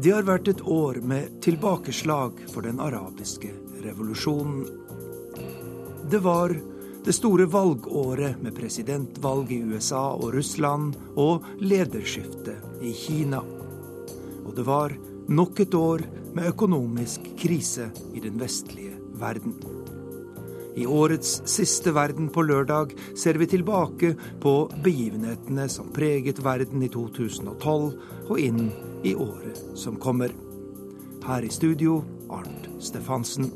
Det har vært et år med tilbakeslag for den arabiske revolusjonen. Det var det store valgåret med presidentvalg i USA og Russland og lederskifte i Kina. Og det var nok et år med økonomisk krise i den vestlige verden. I årets siste Verden på lørdag ser vi tilbake på begivenhetene som preget verden i 2012 og inn i året som kommer. Her i studio Arnt Stefansen.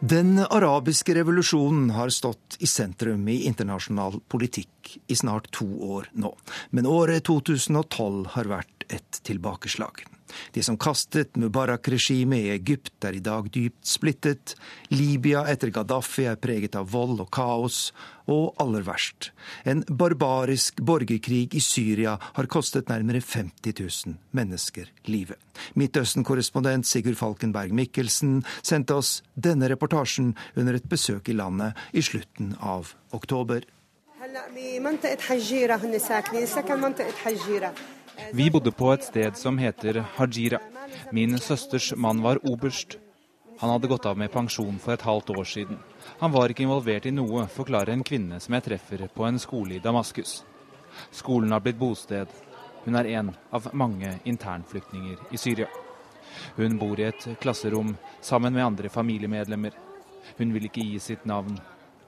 Den arabiske revolusjonen har stått i sentrum i internasjonal politikk i snart to år nå. Men året 2012 har vært et tilbakeslag. De som kastet Mubarak-regimet i Egypt er i dag dypt splittet. Libya etter Gaddafi er preget av vold og kaos. Og aller verst, en barbarisk borgerkrig i Syria har kostet nærmere 50 000 mennesker livet. Midtøsten-korrespondent Sigurd Falkenberg Mikkelsen sendte oss denne reportasjen under et besøk i landet i slutten av oktober. Vi bodde på et sted som heter Hajira. Min søsters mann var oberst. Han hadde gått av med pensjon for et halvt år siden. Han var ikke involvert i noe, forklarer en kvinne som jeg treffer på en skole i Damaskus. Skolen har blitt bosted. Hun er en av mange internflyktninger i Syria. Hun bor i et klasserom sammen med andre familiemedlemmer. Hun vil ikke gi sitt navn,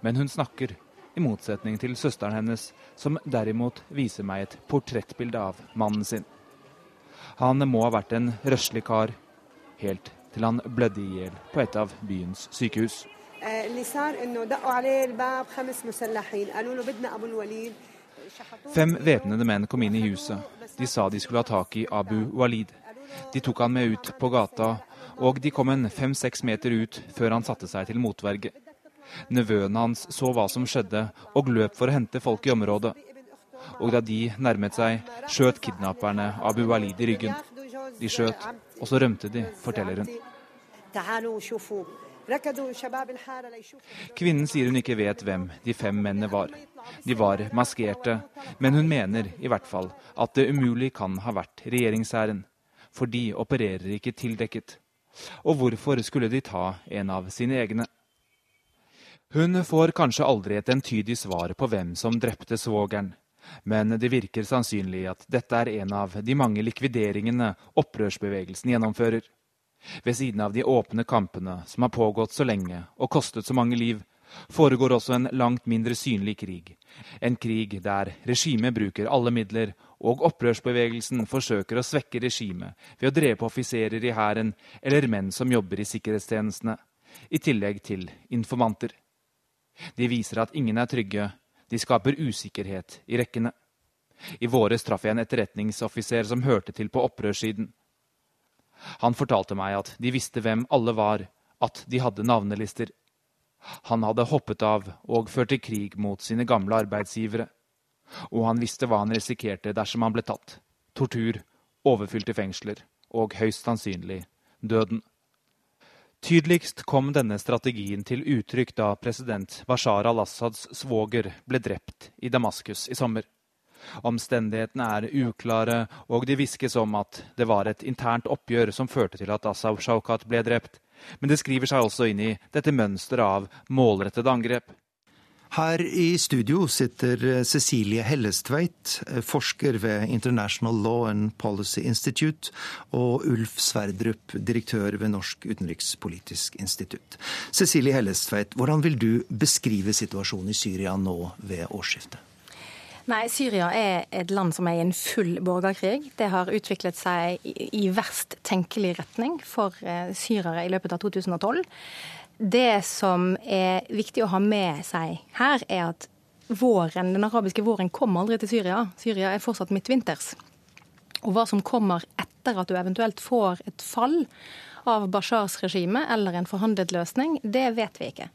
men hun snakker i motsetning til søsteren hennes, som derimot viser meg et portrettbilde av mannen sin. Han må ha vært en røslig kar, helt til han blødde i hjel på et av byens sykehus. Fem væpnede menn kom inn i huset. De sa de skulle ha tak i Abu Walid. De tok han med ut på gata, og de kom en fem-seks meter ut før han satte seg til motverge. Nevøen hans så hva som skjedde, og løp for å hente folk i området. Og da de nærmet seg, skjøt kidnapperne Abu Walid i ryggen. De skjøt, og så rømte de, forteller hun. Kvinnen sier hun ikke vet hvem de fem mennene var. De var maskerte, men hun mener i hvert fall at det umulig kan ha vært regjeringshæren. For de opererer ikke tildekket. Og hvorfor skulle de ta en av sine egne? Hun får kanskje aldri et entydig svar på hvem som drepte svogeren, men det virker sannsynlig at dette er en av de mange likvideringene opprørsbevegelsen gjennomfører. Ved siden av de åpne kampene som har pågått så lenge og kostet så mange liv, foregår også en langt mindre synlig krig. En krig der regimet bruker alle midler, og opprørsbevegelsen forsøker å svekke regimet ved å drepe offiserer i hæren eller menn som jobber i sikkerhetstjenestene, i tillegg til informanter. De viser at ingen er trygge. De skaper usikkerhet i rekkene. I våres traff jeg en etterretningsoffiser som hørte til på opprørssiden. Han fortalte meg at de visste hvem alle var, at de hadde navnelister. Han hadde hoppet av og ført til krig mot sine gamle arbeidsgivere. Og han visste hva han risikerte dersom han ble tatt. Tortur, overfylte fengsler og høyst sannsynlig døden. Tydeligst kom denne strategien til uttrykk da president Bashar al-Assads svoger ble drept i Damaskus i sommer. Omstendighetene er uklare, og det hviskes om at det var et internt oppgjør som førte til at Assaw Shaukat ble drept. Men det skriver seg også inn i dette mønsteret av målrettede angrep. Her i studio sitter eh, Cecilie Hellestveit, eh, forsker ved International Law and Policy Institute, og Ulf Sverdrup, direktør ved Norsk utenrikspolitisk institutt. Cecilie Hellestveit, hvordan vil du beskrive situasjonen i Syria nå ved årsskiftet? Nei, Syria er et land som er i en full borgerkrig. Det har utviklet seg i verst tenkelig retning for eh, syrere i løpet av 2012. Det som er viktig å ha med seg her, er at våren, den arabiske våren kom aldri til Syria. Syria er fortsatt midtvinters. Og hva som kommer etter at du eventuelt får et fall av Bashars regime eller en forhandlet løsning, det vet vi ikke.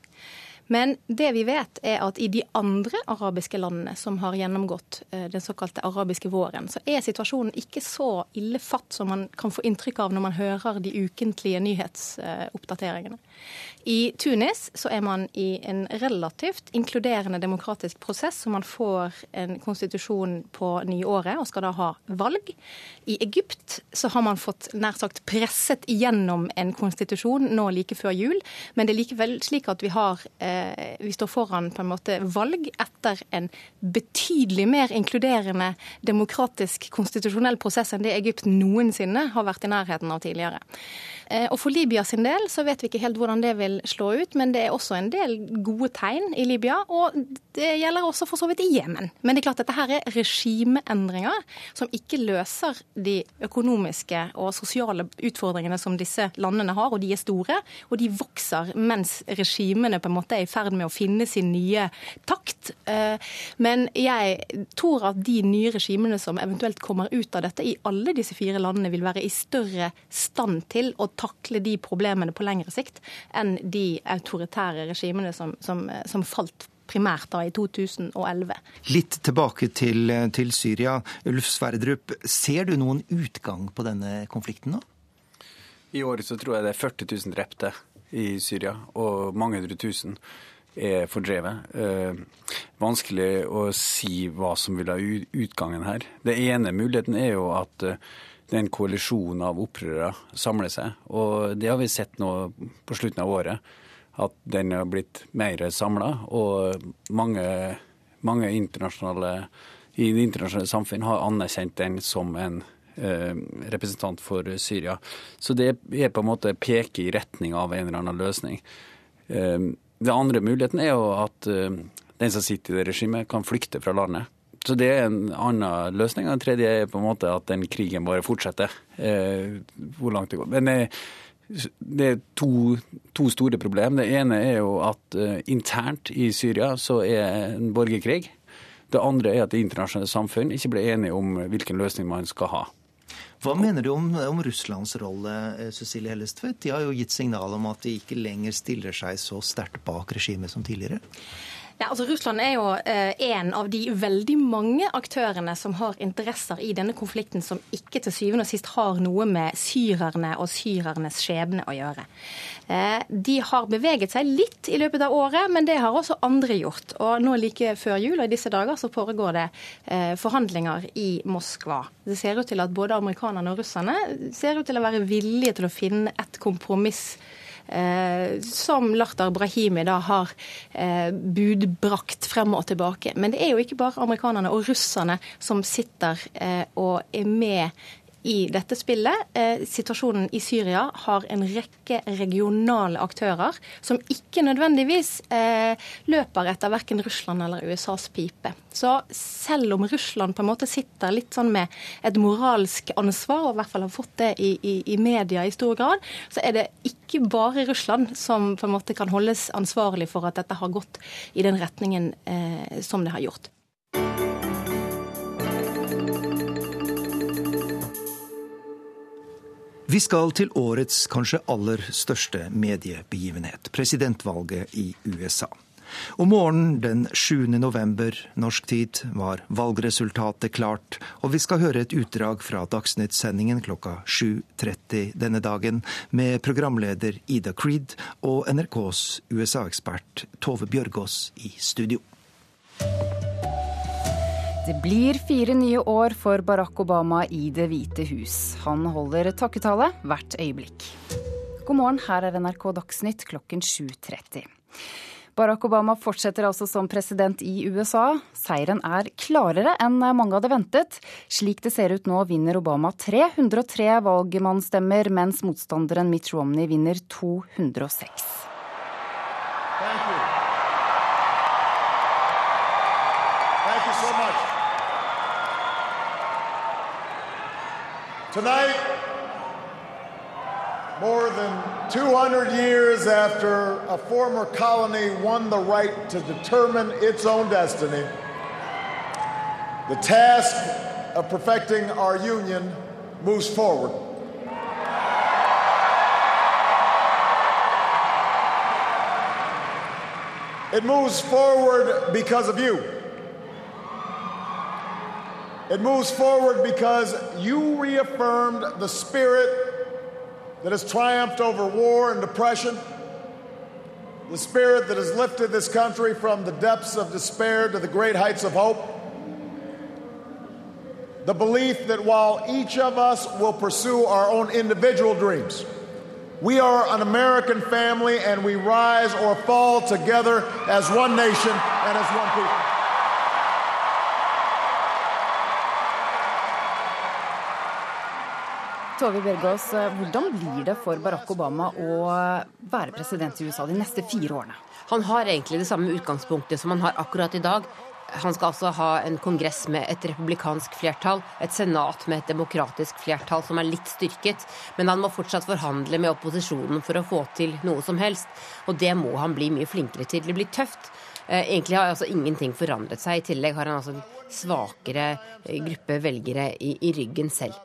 Men det vi vet, er at i de andre arabiske landene som har gjennomgått eh, den såkalte arabiske våren, så er situasjonen ikke så ille fatt som man kan få inntrykk av når man hører de ukentlige nyhetsoppdateringene. I Tunis så er man i en relativt inkluderende demokratisk prosess, så man får en konstitusjon på nyåret og skal da ha valg. I Egypt så har man fått nær sagt presset igjennom en konstitusjon nå like før jul, men det er likevel slik at vi har eh, vi står foran på en måte valg etter en betydelig mer inkluderende demokratisk konstitusjonell prosess enn det Egypt noensinne har vært i nærheten av tidligere. Eh, og For Libya sin del så vet vi ikke helt hvordan det vil slå ut, men det er også en del gode tegn i Libya. Og det gjelder også for så vidt i Jemen. Men det er klart at dette her er regimeendringer som ikke løser de økonomiske og sosiale utfordringene som disse landene har, og de er store. Og de vokser mens regimene på en måte er i ferd med å finne sin nye takt. Eh, men jeg tror at de nye regimene som eventuelt kommer ut av dette i alle disse fire landene, vil være i større stand til å takle de problemene på lengre sikt enn de autoritære regimene som, som, som falt primært da i 2011. Litt tilbake til, til Syria. Ulf Sverdrup, ser du noen utgang på denne konflikten nå? I år så tror jeg det er 40 000 drepte i Syria, og mange hundre tusen er fordrevet. Eh, vanskelig å si hva som vil ha utgangen her. Det ene muligheten er jo at eh, det er en koalisjon av opprørere samler seg. Og det har vi sett nå på slutten av året, at den har blitt mer samla. Og mange, mange internasjonale, i det internasjonale samfunn har anerkjent den som en eh, representant for Syria. Så det er på en måte peke i retning av en eller annen løsning. Eh, den andre muligheten er jo at eh, den som sitter i det regimet, kan flykte fra landet. Så det er en annen løsning. Den tredje er på en måte at den krigen bare fortsetter. Eh, hvor langt det går. Men eh, det er to, to, store problem. Det ene er jo at eh, internt i Syria så er en borgerkrig. Det andre er at det internasjonale samfunn ikke ble enige om hvilken løsning man skal ha. Hva mener du om, om Russlands rolle, eh, Cecilie Hellestvedt? De har jo gitt signal om at de ikke lenger stiller seg så sterkt bak regimet som tidligere. Ja, altså Russland er jo eh, en av de veldig mange aktørene som har interesser i denne konflikten som ikke til syvende og sist har noe med syrerne og syrernes skjebne å gjøre. Eh, de har beveget seg litt i løpet av året, men det har også andre gjort. Og nå like før jul og i disse dager så foregår det eh, forhandlinger i Moskva. Det ser ut til at både amerikanerne og russerne ser ut til å være villige til å finne et kompromiss som Lahtar Brahimi da har eh, budbrakt frem og tilbake. Men det er jo ikke bare amerikanerne og russerne som sitter eh, og er med i dette spillet. Eh, situasjonen i Syria har en rekke regionale aktører som ikke nødvendigvis eh, løper etter verken Russland eller USAs pipe. Så selv om Russland på en måte sitter litt sånn med et moralsk ansvar, og i hvert fall har fått det i, i, i media i stor grad, så er det ikke bare Russland som på en måte kan holdes ansvarlig for at dette har gått i den retningen eh, som det har gjort. Vi skal til årets kanskje aller største mediebegivenhet, presidentvalget i USA. Om morgenen den 7. november norsk tid var valgresultatet klart, og vi skal høre et utdrag fra Dagsnytt-sendingen klokka 7.30 denne dagen med programleder Ida Creed og NRKs USA-ekspert Tove Bjørgaas i studio. Det blir fire nye år for Barack Obama i Det hvite hus. Han holder takketale hvert øyeblikk. God morgen, her er NRK Dagsnytt klokken 7.30. Barack Obama fortsetter altså som president i USA. Seieren er klarere enn mange hadde ventet. Slik det ser ut nå, vinner Obama 303 valgmannsstemmer, mens motstanderen Mitt Romney vinner 206. Tonight, more than 200 years after a former colony won the right to determine its own destiny, the task of perfecting our union moves forward. It moves forward because of you. It moves forward because you reaffirmed the spirit that has triumphed over war and depression, the spirit that has lifted this country from the depths of despair to the great heights of hope. The belief that while each of us will pursue our own individual dreams, we are an American family and we rise or fall together as one nation and as one people. Tove Bjørgaas, hvordan blir det for Barack Obama å være president i USA de neste fire årene? Han har egentlig det samme utgangspunktet som han har akkurat i dag. Han skal altså ha en kongress med et republikansk flertall, et senat med et demokratisk flertall som er litt styrket, men han må fortsatt forhandle med opposisjonen for å få til noe som helst. Og det må han bli mye flinkere til. Det blir tøft. Eh, egentlig har altså ingenting forandret seg. I tillegg har han altså en svakere eh, gruppe velgere i, i ryggen selv.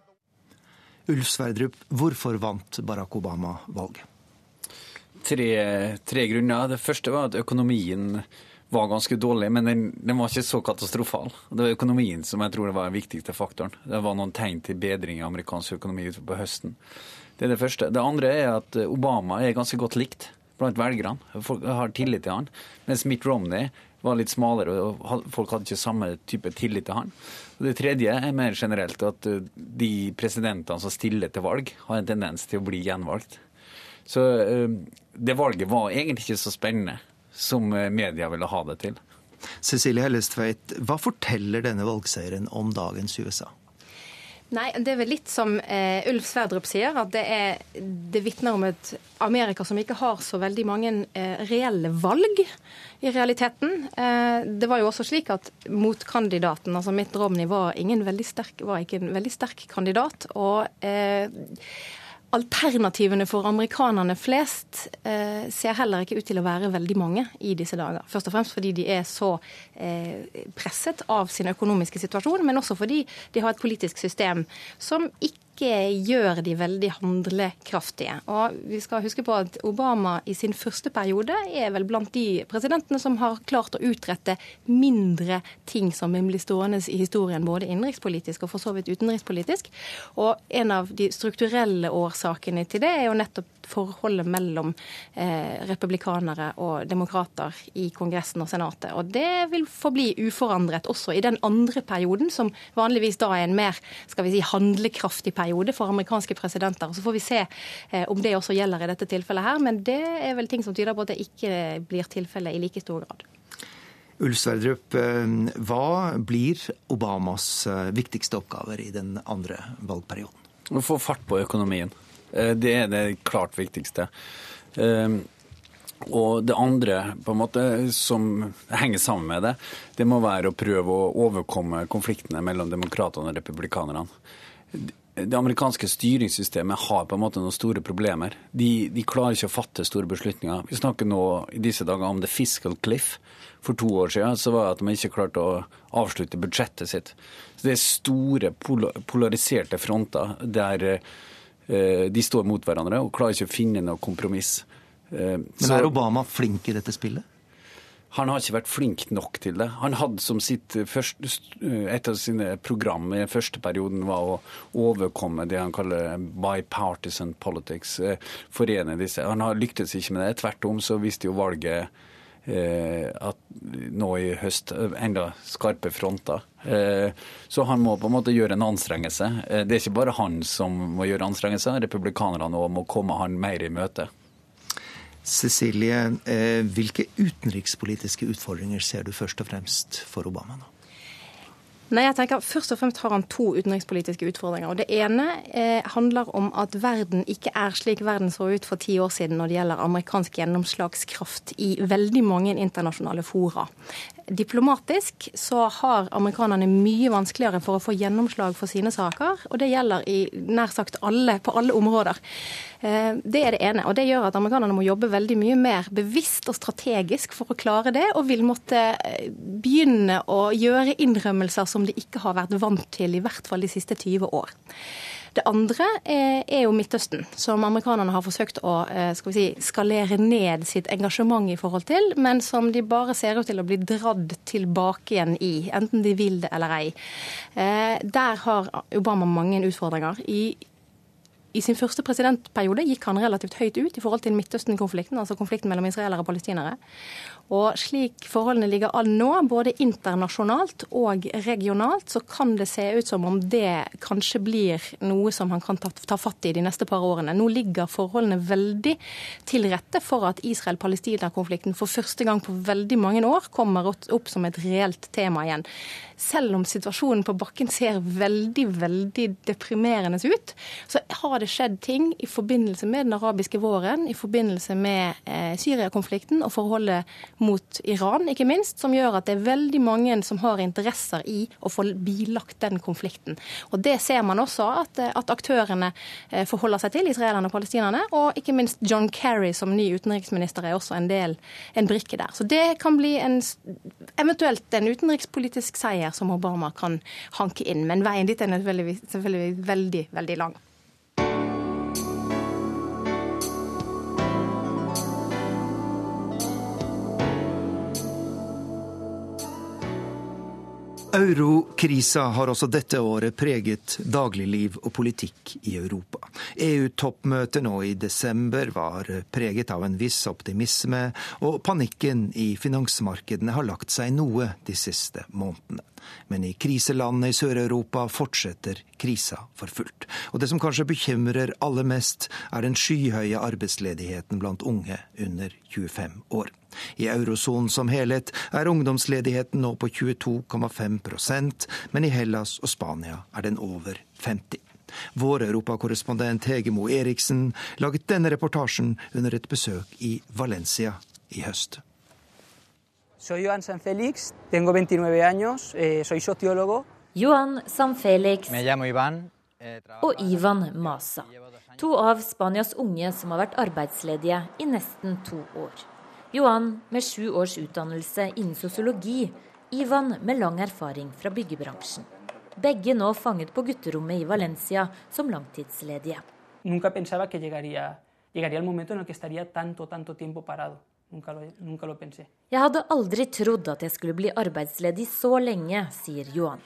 Ulf Sverdrup, hvorfor vant Barack Obama valget? Tre, tre, grunner. Det første var at økonomien var ganske dårlig, men den, den, var ikke så katastrofal. Det var økonomien som jeg tror var den viktigste faktoren. Det var noen tegn til bedring i amerikansk økonomi på høsten. Det er det første. Det andre er at Obama er ganske godt likt blant velgerne. Folk har tillit til han. Mens Mitt Romney var litt smalere, og folk hadde ikke samme type tillit til han. Det tredje er mer generelt at eh, de presidentene som stiller til valg, har en tendens til å bli gjenvalgt. Så eh, det valget var egentlig ikke så spennende som eh, media ville ha det til. Cecilie Hellestveit, hva forteller denne valgseieren om dagens USA? Nei, Det er vel litt som eh, Ulf Sverdrup sier, at det, er, det vitner om et Amerika som ikke har så veldig mange eh, reelle valg i realiteten. Eh, det var jo også slik at motkandidaten, altså Mitt Romney, var, sterk, var ikke en veldig sterk kandidat. og eh, Alternativene for amerikanerne flest eh, ser heller ikke ut til å være veldig mange i disse dager. Først og fremst fordi de er så eh, presset av sin økonomiske situasjon, men også fordi de har et politisk system som ikke ikke gjør de veldig handlekraftige. Og vi skal huske på at Obama i sin første periode er vel blant de presidentene som har klart å utrette mindre ting som vil bli stående i historien, både innenrikspolitisk og for så vidt utenrikspolitisk. Og en av de strukturelle årsakene til det er jo nettopp forholdet mellom eh, republikanere og demokrater i Kongressen og Senatet. Og det vil forbli uforandret også i den andre perioden, som vanligvis da er en mer skal vi si, handlekraftig periode for amerikanske presidenter. Så får vi se eh, om det også gjelder i dette tilfellet her, men det er vel ting som tyder på at det ikke blir tilfellet i like stor grad. Ulf Sverdrup, eh, hva blir Obamas eh, viktigste oppgaver i den andre valgperioden? Å få fart på økonomien. Eh, det er det klart viktigste. Ehm, og det andre på en måte som henger sammen med det, det må være å prøve å overkomme konfliktene mellom demokratene og republikanerne. Det amerikanske styringssystemet har på en måte noen store problemer. De, de, klarer ikke å fatte store beslutninger. Vi snakker nå i disse dager om the fiscal cliff. For to år siden så var det at de ikke klarte å avslutte budsjettet sitt. Så Det er store polariserte fronter der Eh, de står mot hverandre og klarer ikke å finne noe kompromiss. Eh, Men er Obama flink i dette spillet? Han har ikke vært flink nok til det. Han hadde som sitt første, Et av sine program i første perioden var å overkomme det han kaller bipartisan politics. Eh, forene disse. Han har lyktes ikke med det. Tvert om så viste jo valget Eh, at nå i høst eh, enda skarpe fronter. Eh, så han må på en måte gjøre en anstrengelse. Det er ikke bare han som må gjøre anstrengelser, republikanerne må komme han mer i møte. Cecilie, hvilke utenrikspolitiske utfordringer ser du først og fremst for Obama nå? Nei, jeg tenker Først og fremst har han to utenrikspolitiske utfordringer. Og Det ene eh, handler om at verden ikke er slik verden så ut for ti år siden når det gjelder amerikansk gjennomslagskraft i veldig mange internasjonale fora. Diplomatisk så har amerikanerne mye vanskeligere for å få gjennomslag for sine saker, og det gjelder i nær sagt alle, på alle områder. Eh, det er det ene. og Det gjør at amerikanerne må jobbe veldig mye mer bevisst og strategisk for å klare det, og vil måtte eh, begynne å gjøre innrømmelser som de ikke har vært vant til, i hvert fall de siste 20 år. Det andre er, er jo Midtøsten, som amerikanerne har forsøkt å vi si, skalere ned sitt engasjement i forhold til, men som de bare ser ut til å bli dradd tilbake igjen i, enten de vil det eller ei. Der har Obama mange utfordringer. I i sin første presidentperiode gikk han relativt høyt ut i forhold til Midtøsten-konflikten, altså konflikten mellom israelere og palestinere. Og slik forholdene ligger an nå, både internasjonalt og regionalt, så kan det se ut som om det kanskje blir noe som han kan ta, ta fatt i de neste par årene. Nå ligger forholdene veldig til rette for at Israel-Palestina-konflikten for første gang på veldig mange år kommer opp som et reelt tema igjen selv om situasjonen på bakken ser veldig, veldig deprimerende ut, så har det skjedd ting i forbindelse med den arabiske våren, i forbindelse med eh, Syria-konflikten og forholdet mot Iran, ikke minst, som gjør at det er veldig mange som har interesser i å få bilagt den konflikten. Og Det ser man også at, eh, at aktørene eh, forholder seg til, israelerne og palestinerne. Og ikke minst John Kerry som ny utenriksminister er også en del, en brikke der. Så det kan bli en, eventuelt en utenrikspolitisk seier som Obama kan hanke inn. Men veien dit er selvfølgelig veldig, veldig lang. Eurokrisa har også dette året preget dagligliv og politikk i Europa. EU-toppmøtet nå i desember var preget av en viss optimisme, og panikken i finansmarkedene har lagt seg noe de siste månedene. Men i kriselandene i Sør-Europa fortsetter krisa for fullt. Og det som kanskje bekymrer aller mest, er den skyhøye arbeidsledigheten blant unge under 25 år. I eurosonen som helhet er ungdomsledigheten nå på 22,5% men i Hellas og Spania er den over 50 Vår europakorrespondent Hege Moe Eriksen laget denne reportasjen under et besøk i Valencia i høst. Soy Johan San Félix, tengo 29 años, eh, soy sociólogo. Johan San Felix eh, og Ivan Masa, to av Spanias unge som har vært arbeidsledige i nesten to år. Johan med sju års utdannelse innen sosiologi, Ivan med lang erfaring fra byggebransjen. Begge nå fanget på gutterommet i Valencia som langtidsledige. Nunca pensaba que llegaría, llegaría el momento en el que estaría tanto, tanto tiempo parado. Nunca lo, nunca lo pensé. Jeg hadde aldri trodd at jeg skulle bli arbeidsledig så lenge, sier Johan.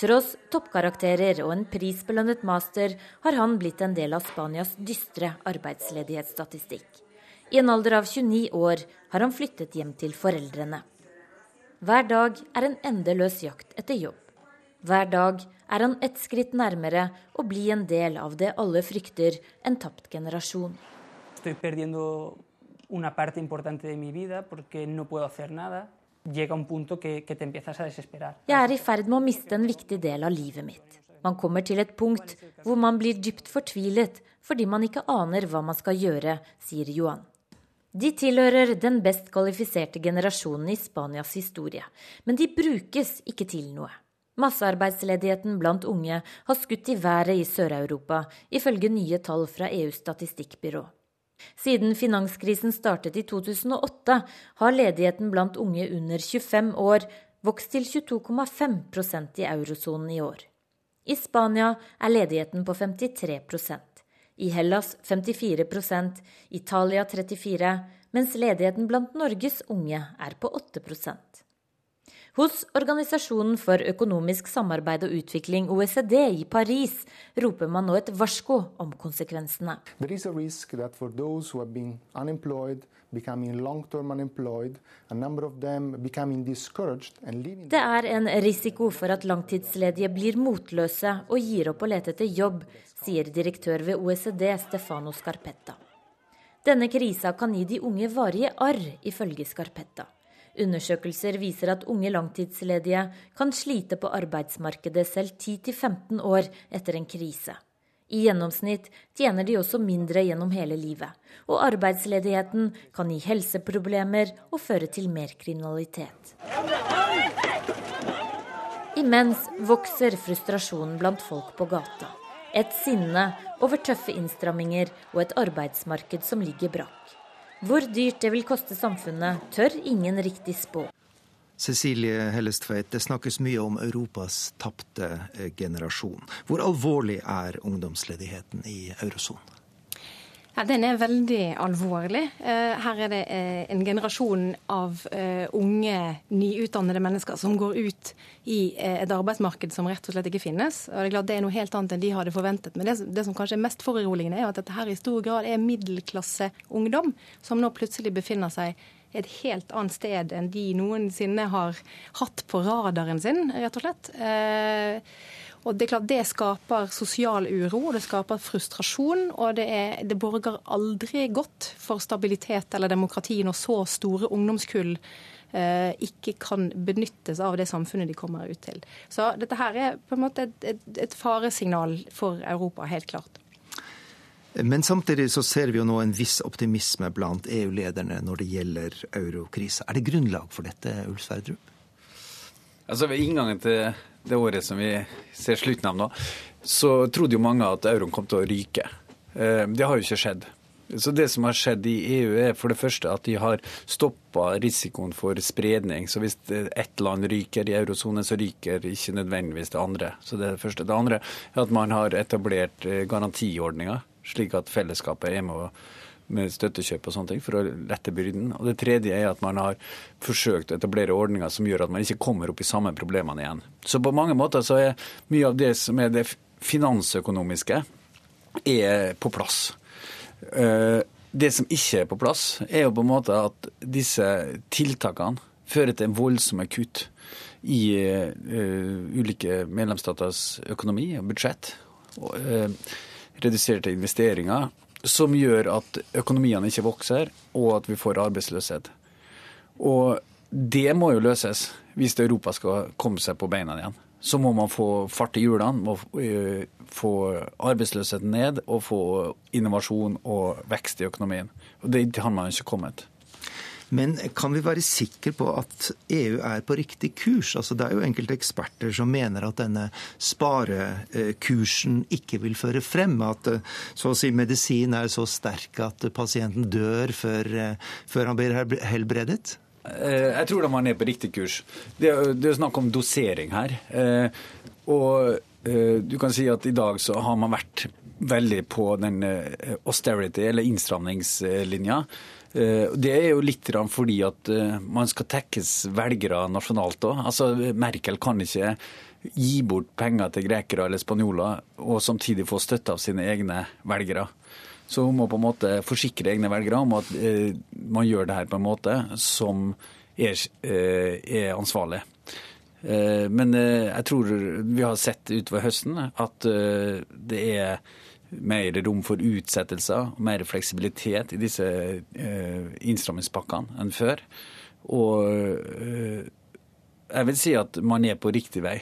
Tross toppkarakterer og en prisbelønnet master har han blitt en del av Spanias dystre arbeidsledighetsstatistikk. I en alder av 29 år har han flyttet hjem til foreldrene. Hver dag er en endeløs jakt etter jobb. Hver dag er han ett skritt nærmere å bli en del av det alle frykter, en tapt generasjon. Jeg er i ferd med å miste en viktig del av livet mitt. Man kommer til et punkt hvor man blir dypt fortvilet fordi man ikke aner hva man skal gjøre, sier Johan. De tilhører den best kvalifiserte generasjonen i Spanias historie, men de brukes ikke til noe. Massearbeidsledigheten blant unge har skutt i været i Sør-Europa, ifølge nye tall fra EUs statistikkbyrå. Siden finanskrisen startet i 2008, har ledigheten blant unge under 25 år vokst til 22,5% i eurosonen i år. I Spania er ledigheten på 53 i Hellas 54% Italia 34 mens ledigheten blant Norges unge er på 8% hos Organisasjonen for økonomisk samarbeid og utvikling, OECD, i Paris, roper man nå et varsko om konsekvensene. Det er en risiko for at langtidsledige blir motløse og gir opp å lete etter jobb, sier direktør ved OECD Stefano Scarpetta. Denne krisa kan gi de unge varige arr, ifølge Scarpetta. Undersøkelser viser at unge langtidsledige kan slite på arbeidsmarkedet selv 10-15 år etter en krise. I gjennomsnitt tjener de også mindre gjennom hele livet, og arbeidsledigheten kan gi helseproblemer og føre til mer kriminalitet. Imens vokser frustrasjonen blant folk på gata. Et sinne over tøffe innstramminger og et arbeidsmarked som ligger brakk. Hvor dyrt det vil koste samfunnet, tør ingen riktig spå. Cecilie Hellestveit, det snakkes mye om Europas tapte eh, generasjon. Hvor alvorlig er ungdomsledigheten i eurosonen? Ja, Den er veldig alvorlig. Eh, her er det eh, en generasjon av unge, nyutdannede mennesker som går ut i et arbeidsmarked som rett og slett ikke finnes. Og Det er klart det er noe helt annet enn de hadde forventet. Men det, som kanskje er mest foruroligende, er at dette her i stor grad er middelklasseungdom som nå plutselig befinner seg et helt annet sted enn de noensinne har hatt på radaren sin, rett og slett. Eh, og Det er klart det skaper sosial uro, det skaper frustrasjon. Og det, er, det borger aldri godt for stabilitet eller demokrati når så store ungdomskull eh, ikke kan benyttes av det samfunnet de kommer ut til. Så dette her er på en måte et, et, et faresignal for Europa, helt klart. Men samtidig så ser vi jo nå en viss optimisme blant EU-lederne når det gjelder eurokrisa. Er det grunnlag for dette, Ulf Sverdrup? Altså Ved inngangen til det året som vi ser slutten av nå, så trodde jo mange at euroen kom til å ryke. Eh, det har jo ikke skjedd. Så Det som har skjedd i EU, er for det første at de har stoppa risikoen for spredning. Så hvis ett land ryker i eurosonen, så ryker ikke nødvendigvis det andre. Så Det er det første. Det andre er at man har etablert eh, garantiordninger slik at fellesskapet er med, med støttekjøp og sånne ting for å lette byrden. Og Det tredje er at man har forsøkt å etablere ordninger som gjør at man ikke kommer opp i samme problemene igjen. Så på mange måter så er mye av det som er det finansøkonomiske, er på plass. Eh, det som ikke er på plass, er jo på en måte at disse tiltakene fører til voldsomme kutt i uh, ulike medlemsstaters økonomi og budsjett. Og, uh, reduserte investeringer, som gjør at økonomiene ikke vokser, og at vi får arbeidsløshet. Og det må jo løses hvis Europa skal komme seg på beina igjen. Så må man få fart i hjulene, må eh, få arbeidsløsheten ned og få innovasjon og vekst i økonomien. Og det har man ikke kommet. Men kan vi være sikre på at EU er på riktig kurs? Altså, det er jo enkelte eksperter som mener at denne sparekursen ikke vil føre frem. At eh, så å si medisin er så sterk at pasienten dør før, eh, før han blir helbredet? Eh, jeg tror da man er på riktig kurs. Det er, det er snakk om dosering her. Og du kan si at i dag så har man vært veldig på den austerity, eller innstramningslinja. Eh, det er jo litt fordi at eh, man skal tekkes velgere nasjonalt òg. Altså, Merkel kan ikke gi bort penger til grekere eller spanjoler og samtidig få støtte av sine egne velgere. Så hun må på en måte forsikre egne velgere om at eh, man gjør det her på en måte som er, er ansvarlig. Men jeg tror vi har sett utover høsten at det er mer rom for utsettelser, mer fleksibilitet i disse eh, innstrammingspakkene enn før. Og eh, jeg vil si at man er på riktig vei.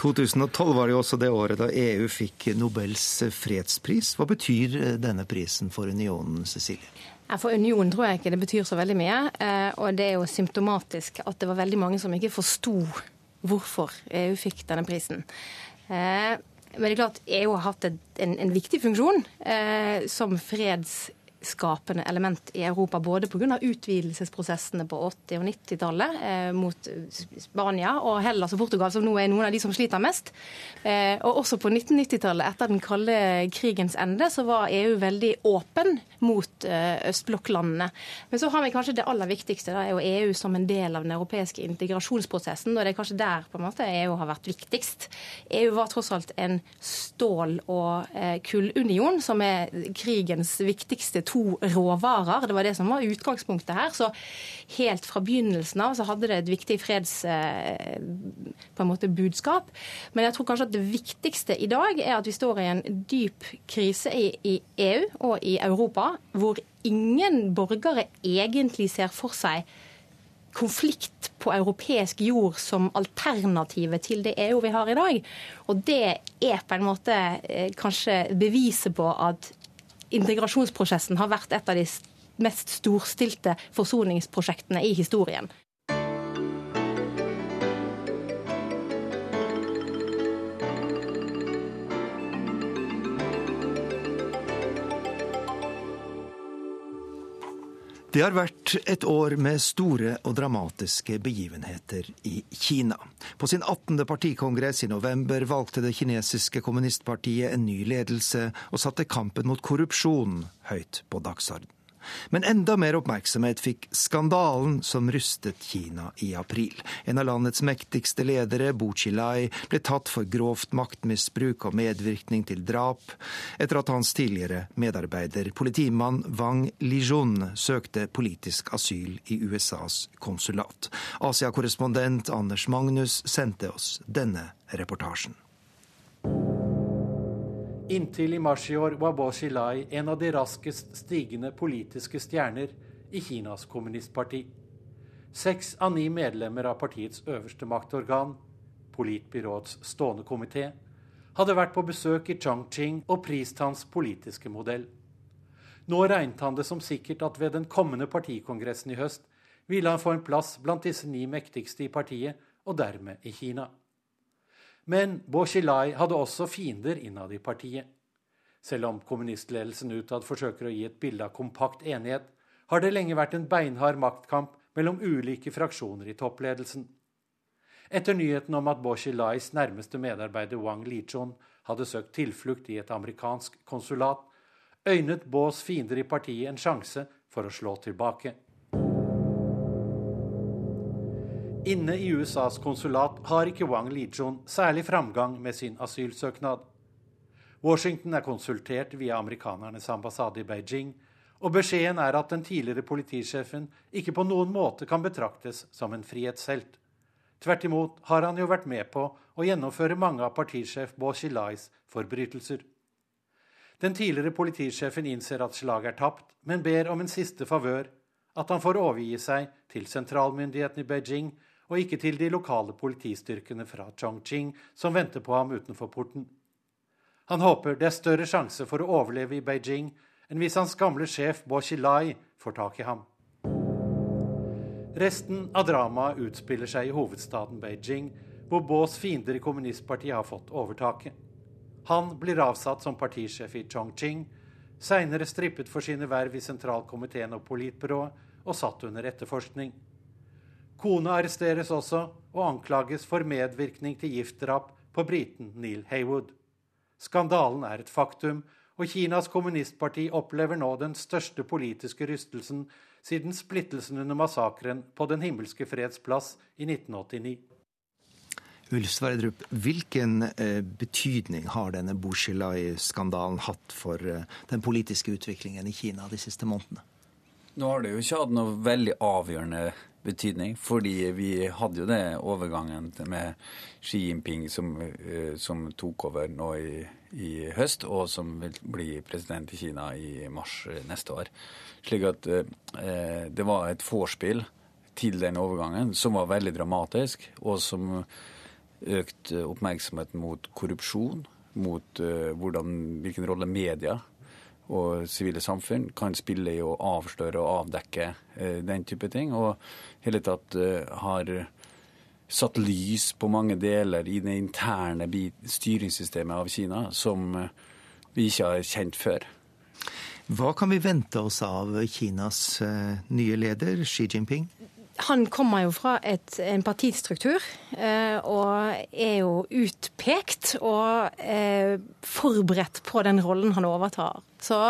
2012 var det jo også det året da EU fikk Nobels fredspris. Hva betyr eh, denne prisen for unionen, Cecilie? For unionen tror jeg ikke det betyr så veldig mye. Og det er jo symptomatisk at det var veldig mange som ikke forsto hvorfor EU fikk denne prisen. Men det er klart EU har hatt en, en viktig funksjon eh, som freds skapende element i Europa, både pga. utvidelsesprosessene på 80- og 90-tallet eh, mot Spania og Hellas og Portugal, som nå er noen av de som sliter mest. Eh, og også på 1990-tallet, etter den kalde krigens ende, så var EU veldig åpen mot eh, østblokklandene. Men så har vi kanskje det aller viktigste, da er jo EU som en del av den europeiske integrasjonsprosessen. Og det er kanskje der på en måte EU har vært viktigst. EU var tross alt en stål- og eh, kullunion, som er krigens viktigste to råvarer. Det var det som var utgangspunktet her. Så helt fra begynnelsen av så hadde det et viktig freds eh, på en måte budskap. Men jeg tror kanskje at det viktigste i dag er at vi står i en dyp krise i, i EU og i Europa, hvor ingen borgere egentlig ser for seg konflikt på europeisk jord som alternativet til det EU vi har i dag. Og det er på en måte eh, kanskje beviset på at integrasjonsprosessen har vært et av de mest storstilte forsoningsprosjektene i historien. Det har vært et år med store og dramatiske begivenheter i Kina. På sin 18. partikongress i november valgte det kinesiske kommunistpartiet en ny ledelse og satte kampen mot korrupsjon høyt på dagsorden. Men enda mer oppmerksomhet fikk skandalen som rystet Kina i april. En av landets mektigste ledere, Bo Xilai, ble tatt for grovt maktmisbruk og medvirkning til drap, etter at hans tidligere medarbeider, politimann Wang Lijun, søkte politisk asyl i USAs konsulat. Asia-korrespondent Anders Magnus sendte oss denne reportasjen. Inntil i mars i år var Bo Xilai en av de raskest stigende politiske stjerner i Kinas kommunistparti. Seks av ni medlemmer av partiets øverste maktorgan, politbyråets stående komité, hadde vært på besøk i Chongqing og prist hans politiske modell. Nå regnet han det som sikkert at ved den kommende partikongressen i høst ville han få en plass blant disse ni mektigste i partiet, og dermed i Kina. Men Bo Xilai hadde også fiender innad i partiet. Selv om kommunistledelsen utad forsøker å gi et bilde av kompakt enighet, har det lenge vært en beinhard maktkamp mellom ulike fraksjoner i toppledelsen. Etter nyheten om at Bo Xilais nærmeste medarbeider Wang Lichun hadde søkt tilflukt i et amerikansk konsulat, øynet Bos fiender i partiet en sjanse for å slå tilbake. Inne i USAs konsulat har ikke Wang Lijun særlig framgang med sin asylsøknad. Washington er konsultert via amerikanernes ambassade i Beijing, og beskjeden er at den tidligere politisjefen ikke på noen måte kan betraktes som en frihetshelt. Tvert imot har han jo vært med på å gjennomføre mange av partisjef Bo Xilais forbrytelser. Den tidligere politisjefen innser at slaget er tapt, men ber om en siste favør, at han får overgi seg til sentralmyndighetene i Beijing og ikke til de lokale politistyrkene fra Chongqing som venter på ham utenfor porten. Han håper det er større sjanse for å overleve i Beijing enn hvis hans gamle sjef Bo Xilai får tak i ham. Resten av dramaet utspiller seg i hovedstaden Beijing, hvor Bos fiender i kommunistpartiet har fått overtaket. Han blir avsatt som partisjef i Chongqing, seinere strippet for sine verv i sentralkomiteen og politbyrået og satt under etterforskning. Kona arresteres også og anklages for medvirkning til giftdrap på briten Neil Haywood. Skandalen er et faktum, og Kinas kommunistparti opplever nå den største politiske rystelsen siden splittelsen under massakren på Den himmelske freds plass i 1989. Ulf Sverdrup, hvilken eh, betydning har denne Bushilai-skandalen hatt for eh, den politiske utviklingen i Kina de siste månedene? Nå har det jo ikke hatt noe veldig avgjørende betydning. Fordi vi hadde jo det overgangen med Xi Jinping som, eh, som tok over nå i, i, høst, og som vil bli president i Kina i mars neste år. Slik at eh, det var et vorspiel til den overgangen som var veldig dramatisk, og som økte oppmerksomhet mot korrupsjon, mot uh, hvordan, hvilken rolle media og sivile samfunn kan spille i å avsløre og avdekke eh, den type ting. Og hele tatt eh, har satt lys på mange deler i det interne styringssystemet av Kina som eh, vi ikke har kjent før. Hva kan vi vente oss av Kinas nye leder, Xi Jinping? Han kommer jo fra et, en partistruktur og er jo utpekt og forberedt på den rollen han overtar. Så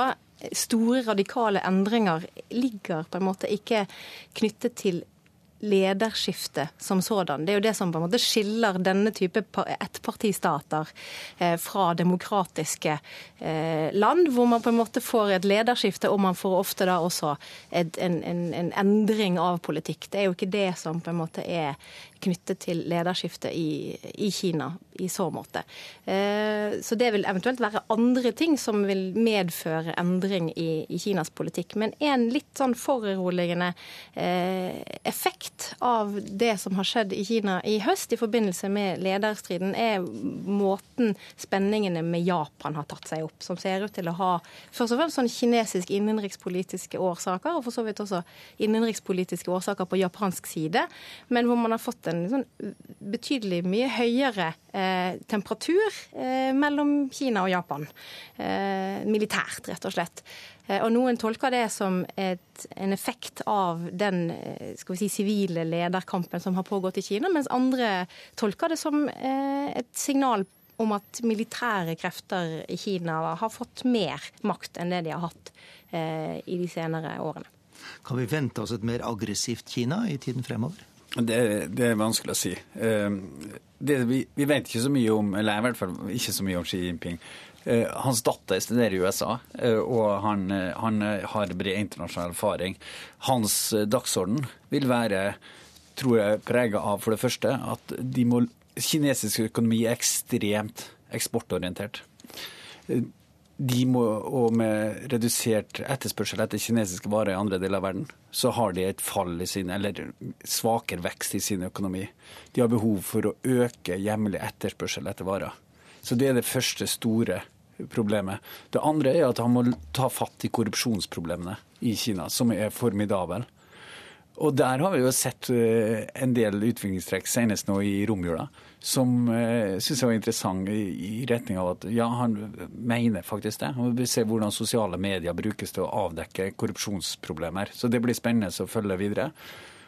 store, radikale endringer ligger på en måte ikke knyttet til lederskifte som sådan. Det er jo det som på en måte skiller denne type ettpartistater eh, fra demokratiske eh, land, hvor man på en måte får et lederskifte, og man får ofte da også en, en, en endring av politikk. Det er jo ikke det som på en måte er knyttet til lederskiftet i, i, Kina i så måte. Eh, så det vil eventuelt være andre ting som vil medføre endring i, i Kinas politikk. Men en litt sånn foruroligende eh, effekt av det som har skjedd i Kina i høst i forbindelse med lederstriden, er måten spenningene med Japan har tatt seg opp, som ser ut til å ha først og fremst sånn kinesisk innenrikspolitiske årsaker, og for så vidt også innenrikspolitiske årsaker på japansk side, men hvor man har fått en sånn betydelig mye høyere eh, temperatur mellom Kina og Japan. Militært, rett og slett. Og Noen tolker det som et, en effekt av den skal vi si, sivile lederkampen som har pågått i Kina, mens andre tolker det som et signal om at militære krefter i Kina har fått mer makt enn det de har hatt i de senere årene. Kan vi vente oss et mer aggressivt Kina i tiden fremover? Det, det er vanskelig å si. Ehm, det, vi, vi, vet ikke så mye om eller i hvert fall ikke så mye om Xi Jinping. Eh, hans datter studerer i USA, eh, og han, eh, han har bred internasjonal erfaring. Hans dagsorden vil være tror jeg, prega av for det første at må, kinesisk økonomi er ekstremt eksportorientert de må, og med redusert etterspørsel etter kinesiske varer i andre deler av verden, så har de et fall i sin, eller svakere vekst i sin økonomi. De har behov for å øke hjemlig etterspørsel etter varer. Så det er det første store problemet. Det andre er at han må ta fatt i korrupsjonsproblemene i Kina, som er formidable. Og der har vi jo sett eh, en del utviklingstrekk, senest nå i romjula som eh, syns jeg var interessant i, i, retning av at ja, han mener faktisk det. Han vil se hvordan sosiale medier brukes til å avdekke korrupsjonsproblemer. Så det blir spennende å følge videre.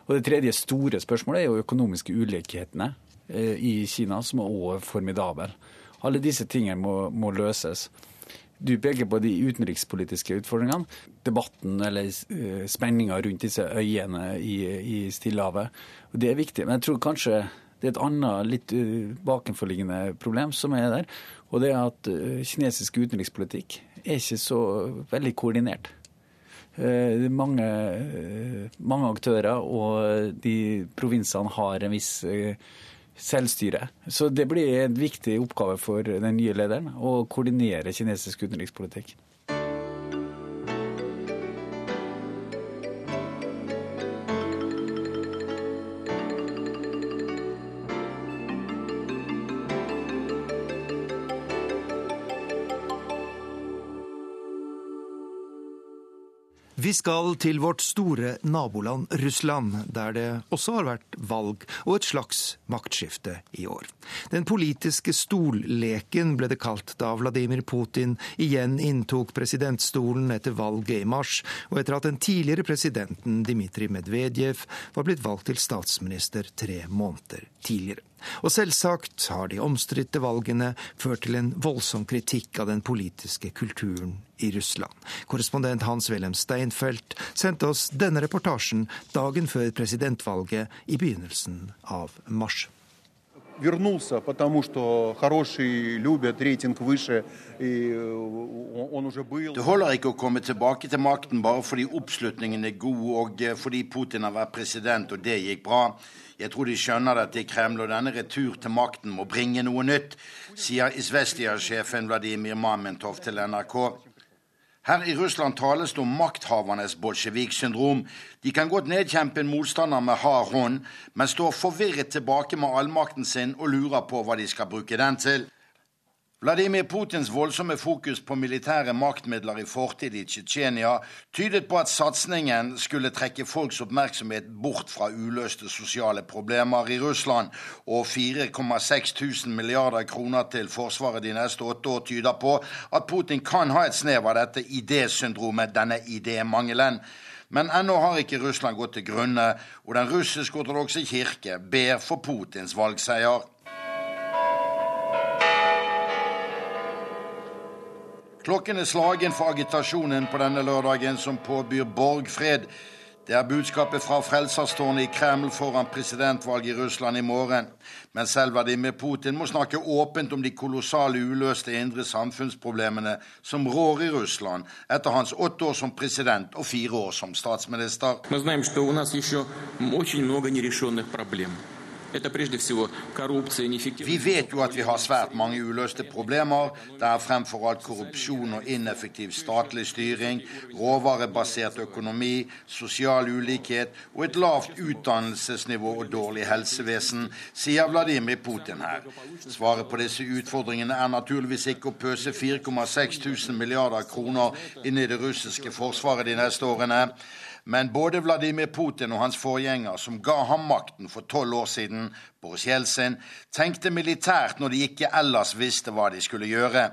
Og det tredje store spørsmålet er jo økonomiske ulikhetene eh, i Kina, som er også formidable. Alle disse tingene må, må løses. Du peker på de utenrikspolitiske utfordringene. Debatten eller uh, spenninga rundt disse øyene i, i Stillehavet. Og det er viktig. Men jeg tror kanskje det er et annet litt eh, bakenforliggende problem som er der. Og det er at eh, kinesisk utenrikspolitikk er ikke så veldig koordinert. Eh, det er mange, mange aktører, og de provinsene har en viss selvstyre. Så det blir en viktig oppgave for den nye lederen å koordinere kinesisk utenrikspolitikk. Vi skal til vårt store naboland Russland, der det også har vært valg og et slags maktskifte i år. Den politiske stolleken ble det kalt da Vladimir Putin igjen inntok presidentstolen etter valget i mars, og etter at den tidligere presidenten Dmitrij Medvedev var blitt valgt til statsminister tre måneder tidligere. Og selvsagt har de omstridte valgene ført til en voldsom kritikk av den politiske kulturen i Russland. Korrespondent Hans-Wilhelm Steinfeld sendte oss denne reportasjen dagen før presidentvalget i begynnelsen av mars вернулся, потому что хорошие любят, рейтинг выше, и он уже был. Det holder ikke å komme tilbake til makten bare fordi oppslutningen er god og fordi Putin har vært president og det gikk bra. Jeg tror de skjønner dette i Kreml, og denne retur til makten må bringe noe nytt, sier Isvestia-sjefen Vladimir Mamentov til NRK. Her i Russland tales det om makthavernes bolsjeviksyndrom. De kan godt nedkjempe en motstander med hard hånd, men står forvirret tilbake med allmakten sin og lurer på hva de skal bruke den til. Vladimir Putins voldsomme fokus på militære maktmidler i fortid i Tsjetsjenia tydet på at satsingen skulle trekke folks oppmerksomhet bort fra uløste sosiale problemer i Russland, og 4,6 tusen milliarder kroner til Forsvaret de neste åtte år tyder på at Putin kan ha et snev av dette idésyndromet, denne idémangelen. Men ennå har ikke Russland gått til grunne, og den russisk-ortodokse kirke ber for Putins valgseier. Klokken er slagen for agitasjonen på denne lørdagen, som påbyr borgfred. Det er budskapet fra Frelserstårnet i Kreml foran presidentvalget i Russland i morgen. Men selv Vladimir Putin må snakke åpent om de kolossale uløste indre samfunnsproblemene som rår i Russland etter hans åtte år som president og fire år som statsminister. Vi vet vi vet jo at vi har svært mange uløste problemer. Det er fremfor alt korrupsjon og ineffektiv statlig styring, råvarebasert økonomi, sosial ulikhet og et lavt utdannelsesnivå og dårlig helsevesen, sier Vladimir Putin her. Svaret på disse utfordringene er naturligvis ikke å pøse 4,6 000 milliarder kroner inn i det russiske forsvaret de neste årene. Men både Vladimir Putin og hans forgjenger, som ga ham makten for tolv år siden, Boris Jeltsin, tenkte militært når de ikke ellers visste hva de skulle gjøre.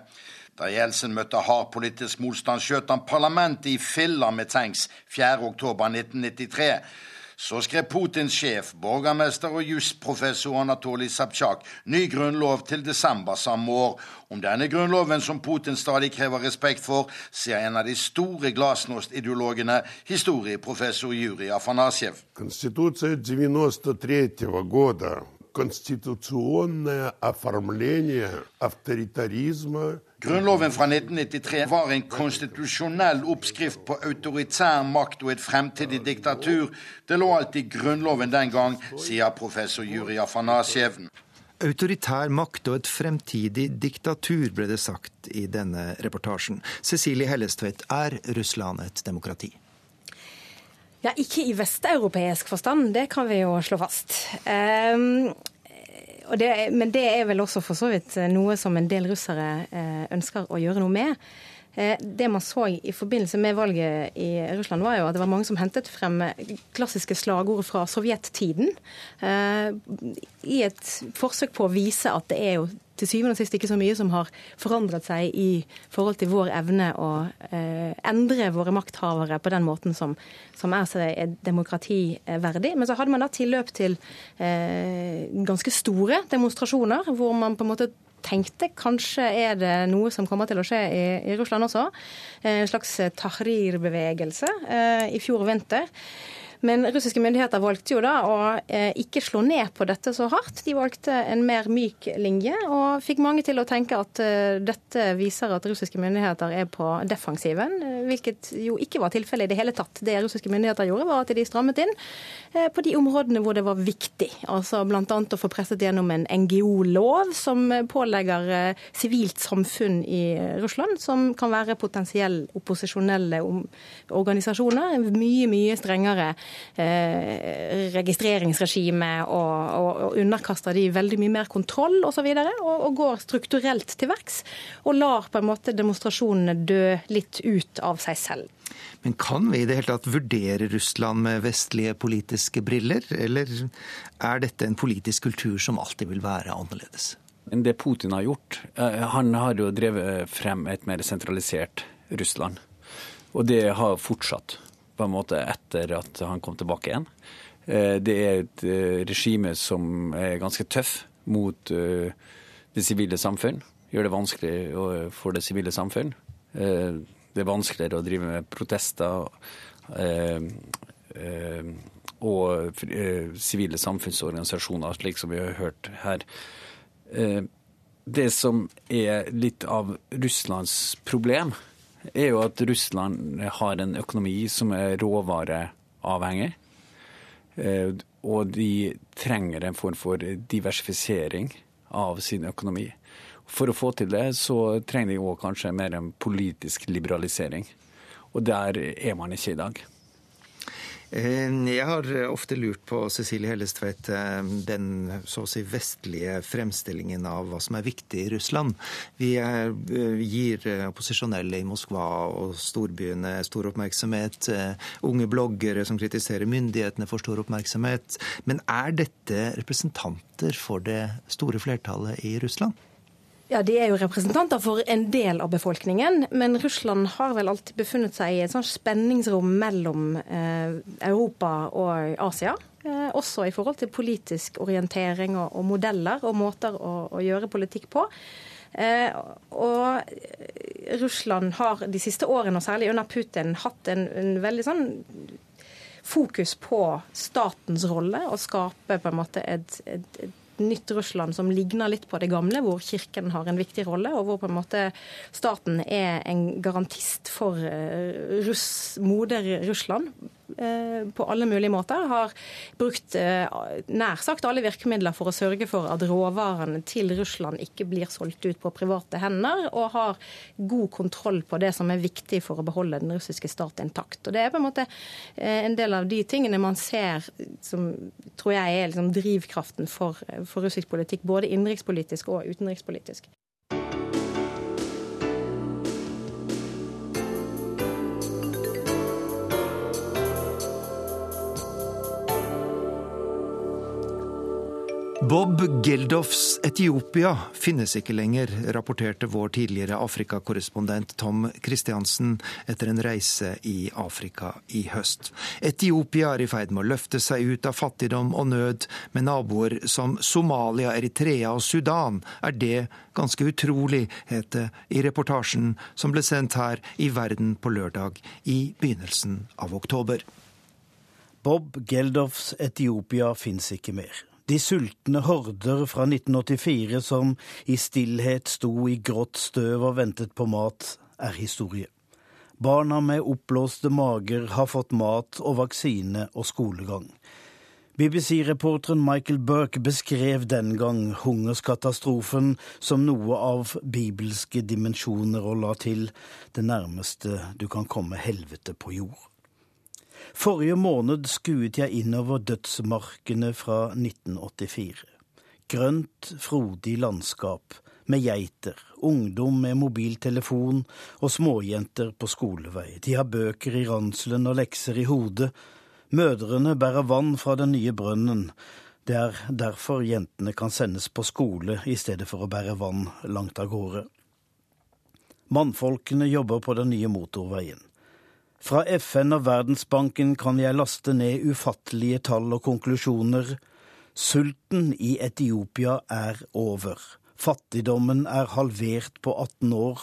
Da Jeltsin møtte hard politisk motstand, skjøt han parlamentet i filler med tanks 4.10.1993. Så skrev Putins sjef, borgermester og jusprofessor Anatolij Sabtsjak ny grunnlov til desember samme år. Om denne grunnloven, som Putin stadig krever respekt for, sier en av de store glasnost-ideologene, historieprofessor Jurij Afanasjev. Конституция 93 года конституционное оформление авторитаризма Grunnloven fra 1993 var en konstitusjonell oppskrift på autoritær makt og et fremtidig diktatur. Det lå alt i Grunnloven den gang, sier professor Juri Afanasjev. Autoritær makt og et fremtidig diktatur, ble det sagt i denne reportasjen. Cecilie Hellestvedt, er Russland et demokrati? Ja, ikke i vesteuropeisk forstand, det kan vi jo slå fast. Um, det, men det er vel også for så vidt noe som en del russere uh, ønsker å gjøre noe med. Uh, det man så i forbindelse med valget i Russland, var jo at det var mange som hentet frem klassiske slagord fra sovjettiden. Uh, I et forsøk på å vise at det er jo til syvende og sist ikke så mye som har forandret seg i forhold til vår evne å eh, endre våre makthavere på den måten som, som er seg demokrativerdig. Men så hadde man da tilløp til eh, ganske store demonstrasjoner, hvor man på en måte tenkte kanskje er det noe som kommer til å skje i, i Russland også. En slags tahrir-bevegelse eh, i fjor vinter. Men russiske myndigheter valgte jo da å eh, ikke slå ned på dette så hardt. De valgte en mer myk linje, og fikk mange til å tenke at eh, dette viser at russiske myndigheter er på defensiven, eh, hvilket jo ikke var tilfellet i det hele tatt. Det russiske myndigheter gjorde, var at de strammet inn på de områdene hvor det var viktig. Altså bl.a. å få presset gjennom en NGO-lov som pålegger sivilt samfunn i Russland, som kan være potensiell opposisjonelle organisasjoner, mye, mye strengere eh, registreringsregime og, og, og underkaster de veldig mye mer kontroll osv. Og, så og, og går strukturelt til verks. Og lar på en måte demonstrasjonene dø litt ut av seg selv. Men kan vi i det hele tatt vurdere Russland med vestlige politiske briller, eller er dette en politisk kultur som alltid vil være annerledes? det Putin har gjort. Eh, han har jo drevet frem et mer sentralisert Russland. Og det har fortsatt på en måte etter at han kom tilbake igjen. Eh, det er et eh, regime som er ganske tøff mot eh, det sivile samfunn. Gjør det vanskelig for det sivile samfunn. Det er vanskeligere å drive med protester og sivile samfunnsorganisasjoner, slik som vi har hørt her. Det som er litt av Russlands problem, er jo at Russland har en økonomi som er råvareavhengig. Eh, og de trenger en form for diversifisering av sin økonomi. For å få til det, så trenger de òg kanskje mer en politisk liberalisering. Og der er man ikke i dag. Eh, jeg har ofte lurt på Cecilie Hellestveit, eh, den så å si vestlige fremstillingen av hva som er viktig i Russland. Vi eh, gir opposisjonelle i Moskva og storbyene stor oppmerksomhet. Unge bloggere som kritiserer myndighetene, får stor oppmerksomhet. Men er dette representanter for det store flertallet i Russland? Ja, De er jo representanter for en del av befolkningen, men Russland har vel alltid befunnet seg i et sånt spenningsrom mellom eh, Europa og Asia. Eh, også i forhold til politisk orientering og, og modeller og måter å, å gjøre politikk på. Eh, og Russland har de siste årene, og særlig under Putin, hatt en, en veldig sånn fokus på statens rolle, og skape på en måte et, et, et nytt Russland som ligner litt på det gamle, hvor kirken har en viktig rolle, og hvor på en måte staten er en garantist for eh, russ, moder Russland på alle mulige måter. Har brukt eh, nær sagt alle virkemidler for å sørge for at råvarene til Russland ikke blir solgt ut på private hender, og har god kontroll på det som er viktig for å beholde den russiske stat intakt. Og Det er på en måte eh, en del av de tingene man ser som tror jeg er liksom drivkraften for, for russisk politikk, både innenrikspolitisk og utenrikspolitisk. Bob Geldofs Etiopia finnes ikke lenger, rapporterte vår tidligere Afrikakorrespondent Tom Christiansen etter en reise i Afrika i høst. Etiopia er i ferd med å løfte seg ut av fattigdom og nød, med naboer som Somalia, Eritrea og Sudan er det ganske utrolig, het det i reportasjen som ble sendt her i Verden på lørdag i begynnelsen av oktober. Bob Geldofs Etiopia fins ikke mer. De sultne horder fra 1984 som i stillhet sto i grått støv og ventet på mat, er historie. Barna med oppblåste mager har fått mat og vaksine og skolegang. BBC-reporteren Michael Burke beskrev den gang hungerskatastrofen som noe av bibelske dimensjoner og la til det nærmeste du kan komme helvete på jord. Forrige måned skuet jeg innover dødsmarkene fra 1984. Grønt, frodig landskap med geiter, ungdom med mobiltelefon og småjenter på skolevei. De har bøker i ranselen og lekser i hodet. Mødrene bærer vann fra den nye brønnen. Det er derfor jentene kan sendes på skole i stedet for å bære vann langt av gårde. Mannfolkene jobber på den nye motorveien. Fra FN og Verdensbanken kan jeg laste ned ufattelige tall og konklusjoner. Sulten i Etiopia er over. Fattigdommen er halvert på 18 år.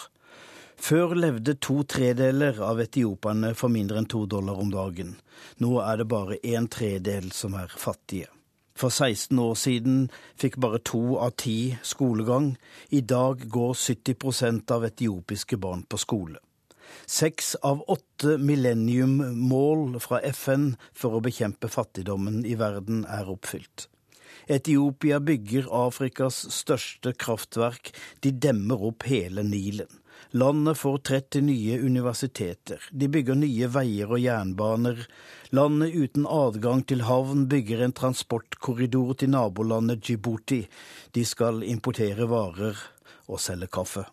Før levde to tredeler av etioperne for mindre enn to dollar om dagen. Nå er det bare en tredel som er fattige. For 16 år siden fikk bare to av ti skolegang. I dag går 70% av etiopiske barn på skole. Seks av åtte millennium-mål fra FN for å bekjempe fattigdommen i verden er oppfylt. Etiopia bygger Afrikas største kraftverk. De demmer opp hele Nilen. Landet får 30 nye universiteter. De bygger nye veier og jernbaner. Landet uten adgang til havn bygger en transportkorridor til nabolandet Djibouti. De skal importere varer og selge kaffe.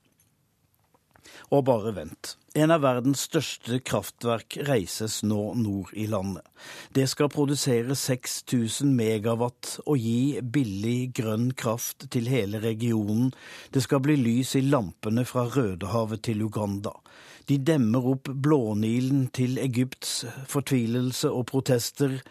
Og bare vent. En av verdens største kraftverk reises nå nord i landet. Det skal produsere 6000 megawatt og gi billig grønn kraft til hele regionen. Det skal bli lys i lampene fra Rødehavet til Uganda. De demmer opp Blånilen til Egypts fortvilelse og protester.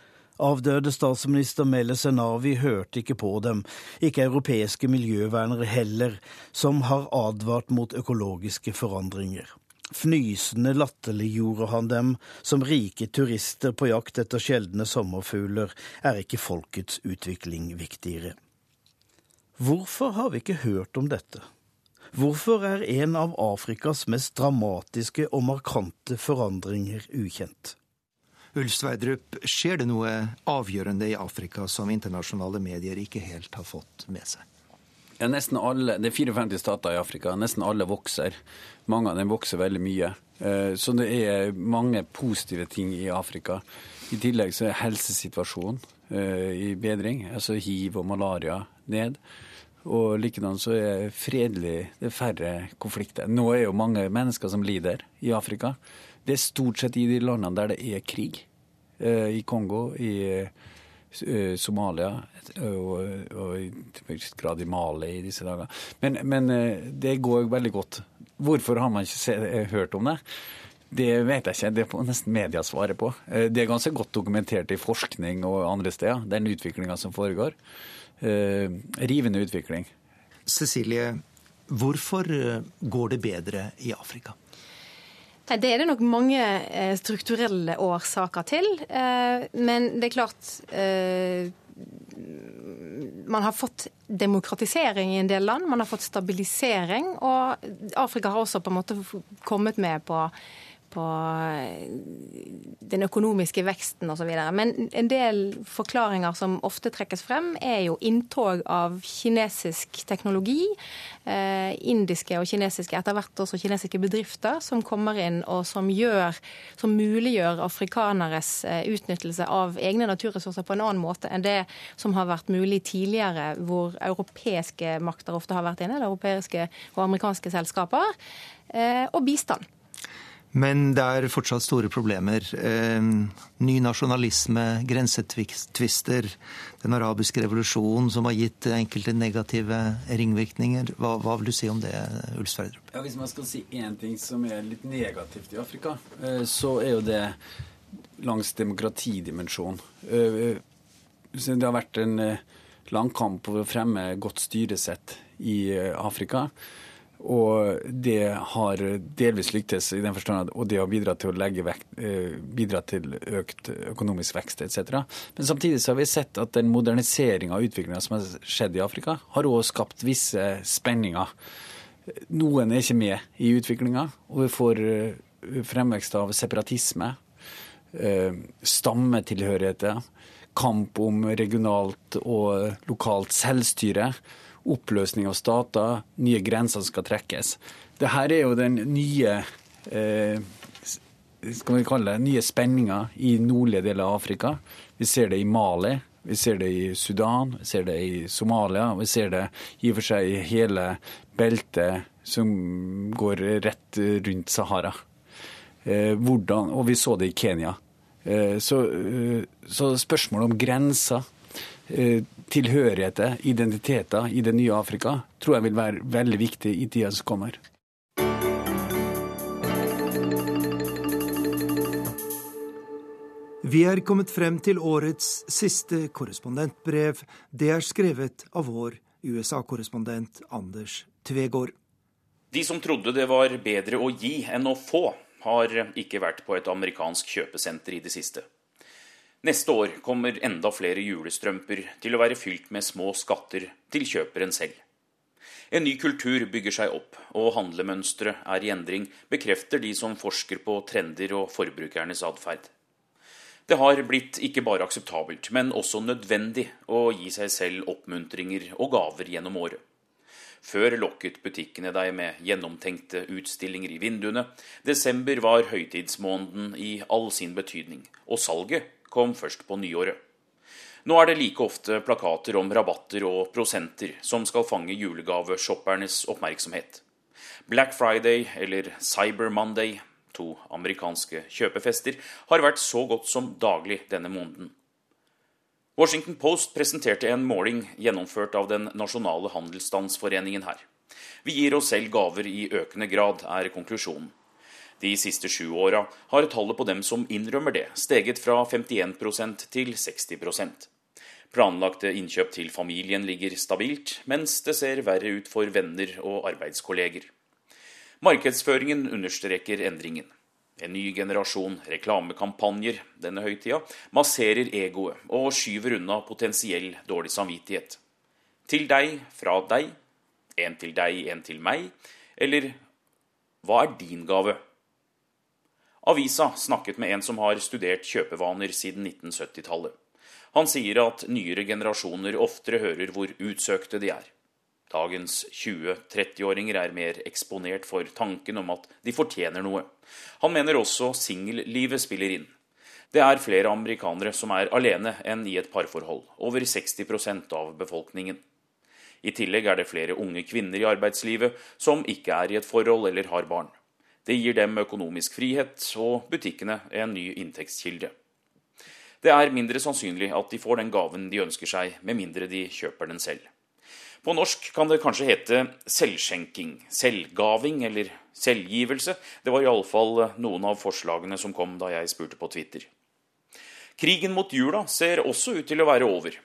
Avdøde statsminister Mele Zenawi hørte ikke på dem, ikke europeiske miljøvernere heller, som har advart mot økologiske forandringer. Fnysende latterliggjorde han dem som rike turister på jakt etter sjeldne sommerfugler. Er ikke folkets utvikling viktigere? Hvorfor har vi ikke hørt om dette? Hvorfor er en av Afrikas mest dramatiske og markante forandringer ukjent? Ulf Sverdrup, skjer det noe avgjørende i Afrika som internasjonale medier ikke helt har fått med seg? Ja, nesten alle, Det er 54 stater i Afrika. Nesten alle vokser. Mange av dem vokser veldig mye. Eh, så det er mange positive ting i Afrika. I tillegg så er helsesituasjonen eh, i bedring. Altså hiv og malaria ned. Og likedan så er fredelig Det er færre konflikter. Nå er jo mange mennesker som lider i Afrika. Det er stort sett i de landene der det er krig. Eh, I Kongo, i eh, Somalia og, og i viss grad i Mali i disse dager. Men, men, eh, det går veldig godt. Hvorfor har man ikke hørt om det? Det vet jeg ikke, det må nesten media svare på. Det er ganske godt dokumentert i forskning og andre steder, den utviklinga som foregår. Rivende utvikling. Cecilie, hvorfor går det bedre i Afrika? Det er det nok mange eh, strukturelle årsaker til. Eh, men det er klart eh, Man har fått demokratisering i en del land, man har fått stabilisering. Og Afrika har også på en måte kommet med på på eh, den økonomiske veksten osv. Men en del forklaringer som ofte trekkes frem, er jo inntog av kinesisk teknologi. Eh, indiske og kinesiske, etter hvert også kinesiske bedrifter som kommer inn og som, gjør, som muliggjør afrikaneres eh, utnyttelse av egne naturressurser på en annen måte enn det som har vært mulig tidligere, hvor europeiske makter ofte har vært inne, eller europeiske og amerikanske selskaper. Og bistand. Men det er fortsatt store problemer. Eh, ny nasjonalisme, grensetvister, den arabiske revolusjonen som har gitt enkelte negative ringvirkninger. Hva, hva vil du si om det, Ulf Sverdrup? Ja, hvis man skal si én ting som er litt negativt i Afrika, eh, så er jo det langs demokratidimensjonen. Eh, det har vært en lang kamp for å fremme godt styresett i Afrika. Og det har delvis lyktes i den forstand og det har bidratt til vekt, bidratt bidra til økt økonomisk vekst etc. Men samtidig så har vi sett at den moderniseringa og utviklinga som har skjedd i Afrika, har òg skapt visse spenninger. Noen er ikke med i utviklinga, og vi får eh, fremvekst av separatisme, eh, stammetilhørigheter, kamp om regionalt og lokalt selvstyre oppløsning av stater, nye grenser skal trekkes. Dette er jo den nye eh, skal vi kalle det, nye spenninga i nordlige deler av Afrika. Vi ser det i Mali, vi ser det i Sudan, vi ser det i Somalia. Vi ser det i og for seg i hele beltet som går rett rundt Sahara. Eh, hvordan, og vi så det i Kenya. Eh, så, eh, så spørsmålet om grenser Eh, tilhørigheter, identiteter, i det nye Afrika, tror jeg vil være veldig viktig i tida som kommer. Vi er kommet frem til årets siste korrespondentbrev. Det er skrevet av vår USA-korrespondent Anders Tvegård. De som trodde det var bedre å gi enn å få, har ikke vært på et amerikansk kjøpesenter i det siste. Neste år kommer enda flere julestrømper til å være fylt med små skatter til kjøperen selv. En ny kultur bygger seg opp, og handlemønstre er i endring, bekrefter de som forsker på trender og forbrukernes atferd. Det har blitt ikke bare akseptabelt, men også nødvendig å gi seg selv oppmuntringer og gaver gjennom året. Før lokket butikkene deg med gjennomtenkte utstillinger i vinduene. Desember var høytidsmåneden i all sin betydning, og salget kom først på nyåret. Nå er det like ofte plakater om rabatter og prosenter som skal fange julegaveshoppernes oppmerksomhet. Black Friday eller Cyber Monday, to amerikanske kjøpefester, har vært så godt som daglig denne måneden. Washington Post presenterte en måling gjennomført av den nasjonale handelsstandsforeningen her. Vi gir oss selv gaver i økende grad, er konklusjonen. De siste sju åra har tallet på dem som innrømmer det, steget fra 51% til 60% Planlagte innkjøp til familien ligger stabilt, mens det ser verre ut for venner og arbeidskolleger. Markedsføringen understreker endringen. En ny generasjon reklamekampanjer denne høytida masserer egoet og skyver unna potensiell dårlig samvittighet. Til deg, fra deg, en til deg, en til meg, eller hva er din gave? Avisa snakket med en som har studert kjøpevaner siden 1970-tallet. Han sier at nyere generasjoner oftere hører hvor utsøkte de er. Dagens 20-30-åringer er mer eksponert for tanken om at de fortjener noe. Han mener også singellivet spiller inn. Det er flere amerikanere som er alene enn i et parforhold, over 60% av befolkningen. I tillegg er det flere unge kvinner i arbeidslivet som ikke er i et forhold eller har barn. Det gir dem økonomisk frihet og butikkene en ny inntektskilde. Det er mindre sannsynlig at de får den gaven de ønsker seg, med mindre de kjøper den selv. På norsk kan det kanskje hete selvskjenking, selvgaving eller selvgivelse. Det var iallfall noen av forslagene som kom da jeg spurte på Twitter. Krigen mot jula ser også ut til å være over.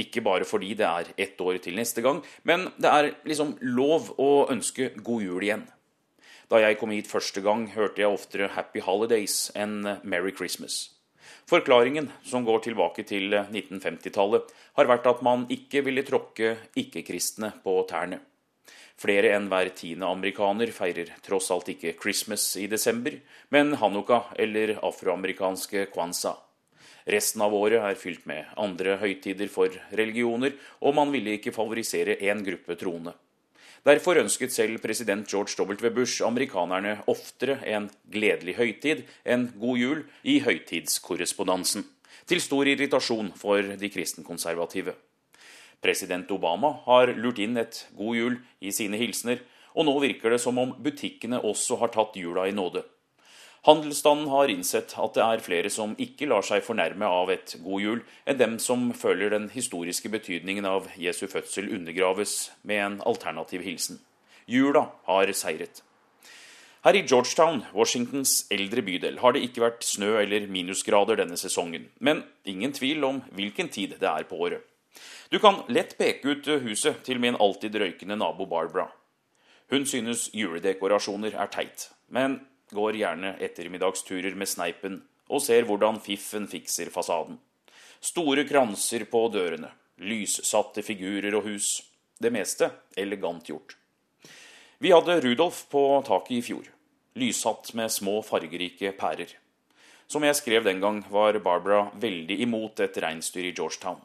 Ikke bare fordi det er ett år til neste gang, men det er liksom lov å ønske god jul igjen. Da jeg kom hit første gang, hørte jeg oftere 'Happy Holidays' enn 'Merry Christmas'. Forklaringen, som går tilbake til 1950-tallet, har vært at man ikke ville tråkke ikke-kristne på tærne. Flere enn hver tiende amerikaner feirer tross alt ikke Christmas i desember, men Hanukka eller afroamerikanske kwanza. Resten av året er fylt med andre høytider for religioner, og man ville ikke favorisere én gruppe troende. Derfor ønsket selv president George W. Bush amerikanerne oftere en gledelig høytid en god jul i høytidskorrespondansen, til stor irritasjon for de kristenkonservative. President Obama har lurt inn et god jul i sine hilsener, og nå virker det som om butikkene også har tatt jula i nåde. Handelsstanden har innsett at det er flere som ikke lar seg fornærme av et god jul, enn dem som føler den historiske betydningen av Jesu fødsel undergraves med en alternativ hilsen. Jula har seiret. Her i Georgetown, Washingtons eldre bydel, har det ikke vært snø eller minusgrader denne sesongen, men ingen tvil om hvilken tid det er på året. Du kan lett peke ut huset til min alltid røykende nabo Barbara. Hun synes juledekorasjoner er teit, men går gjerne ettermiddagsturer med sneipen og ser hvordan fiffen fikser fasaden. Store kranser på dørene, lyssatte figurer og hus. Det meste elegant gjort. Vi hadde Rudolf på taket i fjor, lyssatt med små fargerike pærer. Som jeg skrev den gang, var Barbara veldig imot et reinsdyr i Georgetown.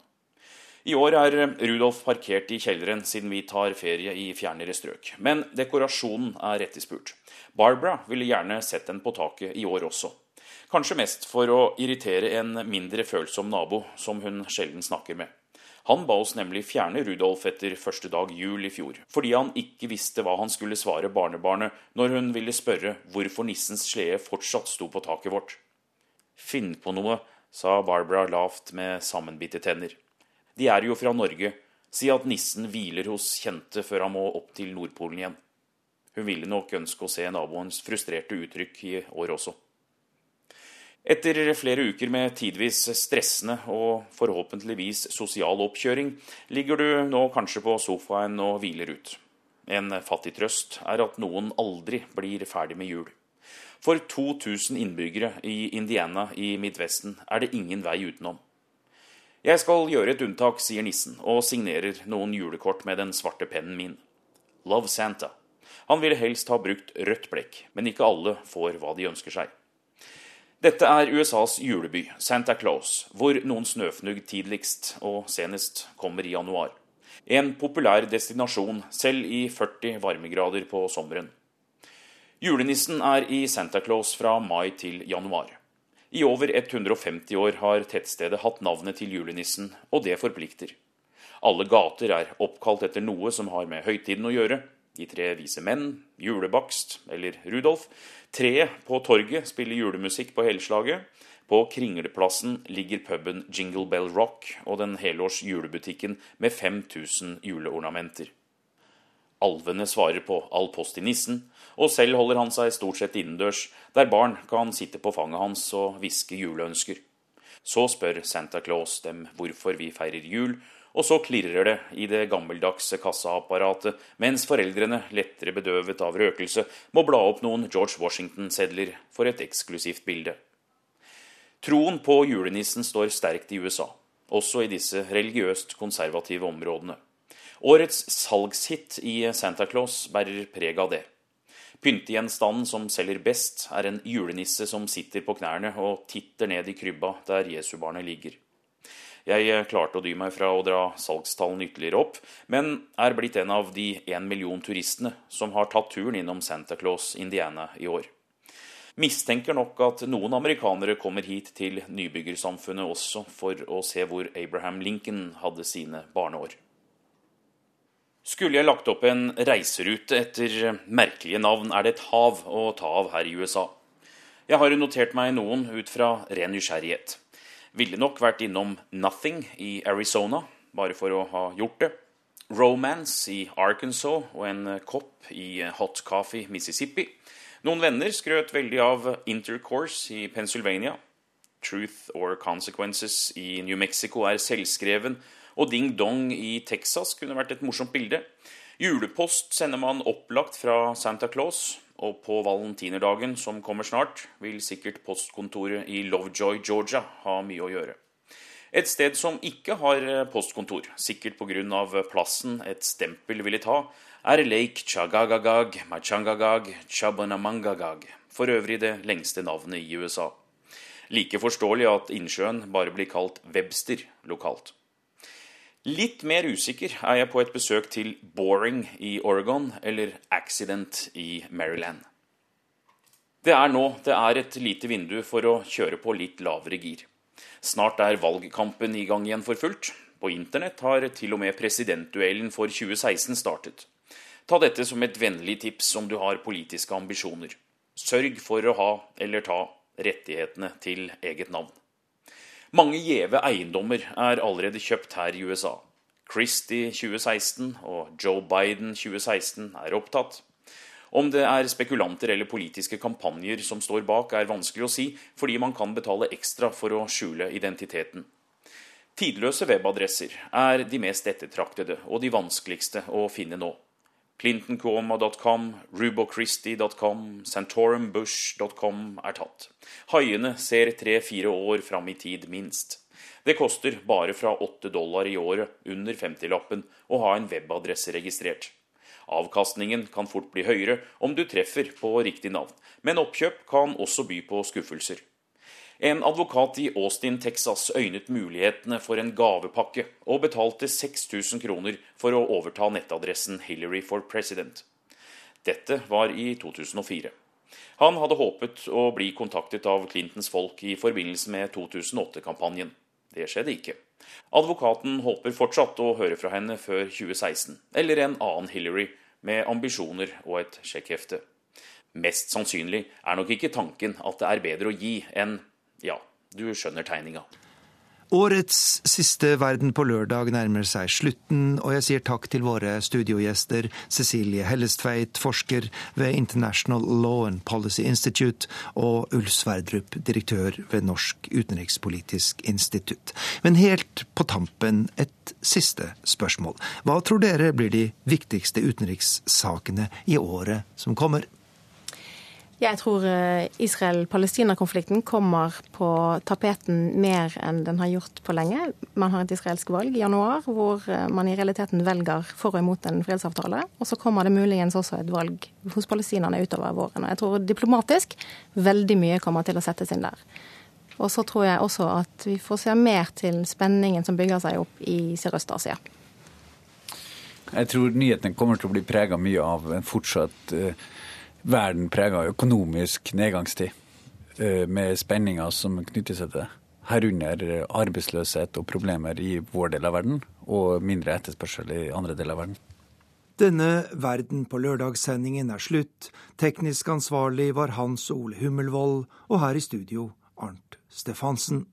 I år er Rudolf parkert i kjelleren siden vi tar ferie i fjernere strøk. Men dekorasjonen er etterspurt. Barbara ville gjerne sett den på taket i år også. Kanskje mest for å irritere en mindre følsom nabo som hun sjelden snakker med. Han ba oss nemlig fjerne Rudolf etter første dag jul i fjor, fordi han ikke visste hva han skulle svare barnebarnet når hun ville spørre hvorfor nissens slede fortsatt sto på taket vårt. Finn på noe, sa Barbara lavt med sammenbitte tenner. De er jo fra Norge. Si at nissen hviler hos kjente før han må opp til Nordpolen igjen. Hun ville nok ønske å se naboens frustrerte uttrykk i år også. Etter flere uker med tidvis stressende og forhåpentligvis sosial oppkjøring, ligger du nå kanskje på sofaen og hviler ut. En fattig trøst er at noen aldri blir ferdig med jul. For 2000 innbyggere i Indiana i Midtvesten er det ingen vei utenom. Jeg skal gjøre et unntak, sier nissen, og signerer noen julekort med den svarte pennen min. Love Santa. Han ville helst ha brukt rødt blekk, men ikke alle får hva de ønsker seg. Dette er USAs juleby, Santa Claus, hvor noen snøfnugg tidligst og senest kommer i januar. En populær destinasjon, selv i 40 varmegrader på sommeren. Julenissen er i Santa Claus fra mai til januar. I over 150 år har tettstedet hatt navnet til julenissen, og det forplikter. Alle gater er oppkalt etter noe som har med høytiden å gjøre. De tre vise menn, julebakst eller Rudolf. Treet på torget spiller julemusikk på helslaget. På Kringleplassen ligger puben Jingle Bell Rock og den helårs julebutikken med 5000 juleornamenter. Alvene svarer på all post til nissen, og selv holder han seg stort sett innendørs, der barn kan sitte på fanget hans og hviske juleønsker. Så spør Santa Claus dem hvorfor vi feirer jul, og så klirrer det i det gammeldagse kassaapparatet, mens foreldrene, lettere bedøvet av røkelse, må bla opp noen George Washington-sedler for et eksklusivt bilde. Troen på julenissen står sterkt i USA, også i disse religiøst konservative områdene. Årets salgshit i Santa Claus bærer preg av det. Pyntegjenstanden som selger best, er en julenisse som sitter på knærne og titter ned i krybba der Jesubarnet ligger. Jeg klarte å dy meg fra å dra salgstallene ytterligere opp, men er blitt en av de én million turistene som har tatt turen innom Santa Claus, Indiana, i år. Mistenker nok at noen amerikanere kommer hit til nybyggersamfunnet også for å se hvor Abraham Lincoln hadde sine barneår. Skulle jeg lagt opp en reiserute etter merkelige navn, er det et hav å ta av her i USA. Jeg har notert meg noen ut fra ren nysgjerrighet. Ville nok vært innom Nothing i Arizona, bare for å ha gjort det. Romance i Arkansas og en kopp i Hot Coffee, Mississippi. Noen venner skrøt veldig av Intercourse i Pennsylvania. Truth or Consequences i New Mexico er selvskreven og Ding Dong i Texas kunne vært et morsomt bilde. Julepost sender man opplagt fra Santa Claus, og på valentinerdagen som kommer snart, vil sikkert postkontoret i Lovejoy, Georgia ha mye å gjøre. Et sted som ikke har postkontor, sikkert pga. plassen et stempel ville ta, er Lake Chagagagag Machangagag Chabanamangagag, for øvrig det lengste navnet i USA. Like forståelig at innsjøen bare blir kalt Webster lokalt. Litt mer usikker er jeg på et besøk til Boring i Oregon eller Accident i Maryland. Det er nå det er et lite vindu for å kjøre på litt lavere gir. Snart er valgkampen i gang igjen for fullt. På internett har til og med presidentduellen for 2016 startet. Ta dette som et vennlig tips om du har politiske ambisjoner. Sørg for å ha eller ta rettighetene til eget navn. Mange gjeve eiendommer er allerede kjøpt her i USA. Christie 2016 og Joe Biden 2016 er opptatt. Om det er spekulanter eller politiske kampanjer som står bak, er vanskelig å si, fordi man kan betale ekstra for å skjule identiteten. Tidløse webadresser er de mest ettertraktede og de vanskeligste å finne nå. ClintonComa.com, RuboChristie.com, SantorumBush.com er tatt. Haiene ser tre-fire år fram i tid, minst. Det koster bare fra 8 dollar i året, under 50-lappen, å ha en webadresse registrert. Avkastningen kan fort bli høyere om du treffer på riktig navn, men oppkjøp kan også by på skuffelser. En advokat i Austin, Texas øynet mulighetene for en gavepakke, og betalte 6000 kroner for å overta nettadressen Hillary for President. Dette var i 2004. Han hadde håpet å bli kontaktet av Clintons folk i forbindelse med 2008-kampanjen. Det skjedde ikke. Advokaten håper fortsatt å høre fra henne før 2016, eller en annen Hillary med ambisjoner og et sjekkhefte. Mest sannsynlig er nok ikke tanken at det er bedre å gi enn ja, du skjønner tegninga. Årets siste Verden på lørdag nærmer seg slutten, og jeg sier takk til våre studiogjester Cecilie Hellestveit, forsker ved International Law and Policy Institute, og Ulf Sverdrup, direktør ved Norsk utenrikspolitisk institutt. Men helt på tampen et siste spørsmål. Hva tror dere blir de viktigste utenrikssakene i året som kommer? Jeg tror eh, Israel-Palestina-konflikten kommer på tapeten mer enn den har gjort på lenge. Man har et israelsk valg i januar hvor eh, man i realiteten velger for og imot en fredsavtale. Og så kommer det muligens også et valg hos palestinerne utover våren. Og jeg tror diplomatisk veldig mye kommer til å settes inn der. Og så tror jeg også at vi får se mer til spenningen som bygger seg opp i Sørøst-Asia. Jeg tror nyhetene kommer til å bli prega mye av en fortsatt uh verden prega av økonomisk nedgangstid, eh, med spenninger som knytter seg til det. Herunder arbeidsløshet og problemer i vår del av verden, og mindre etterspørsel i andre deler av verden. Denne Verden på lørdagssendingen er slutt. Teknisk ansvarlig var Hans Ole Hummelvold, og her i studio Arnt Stefansen.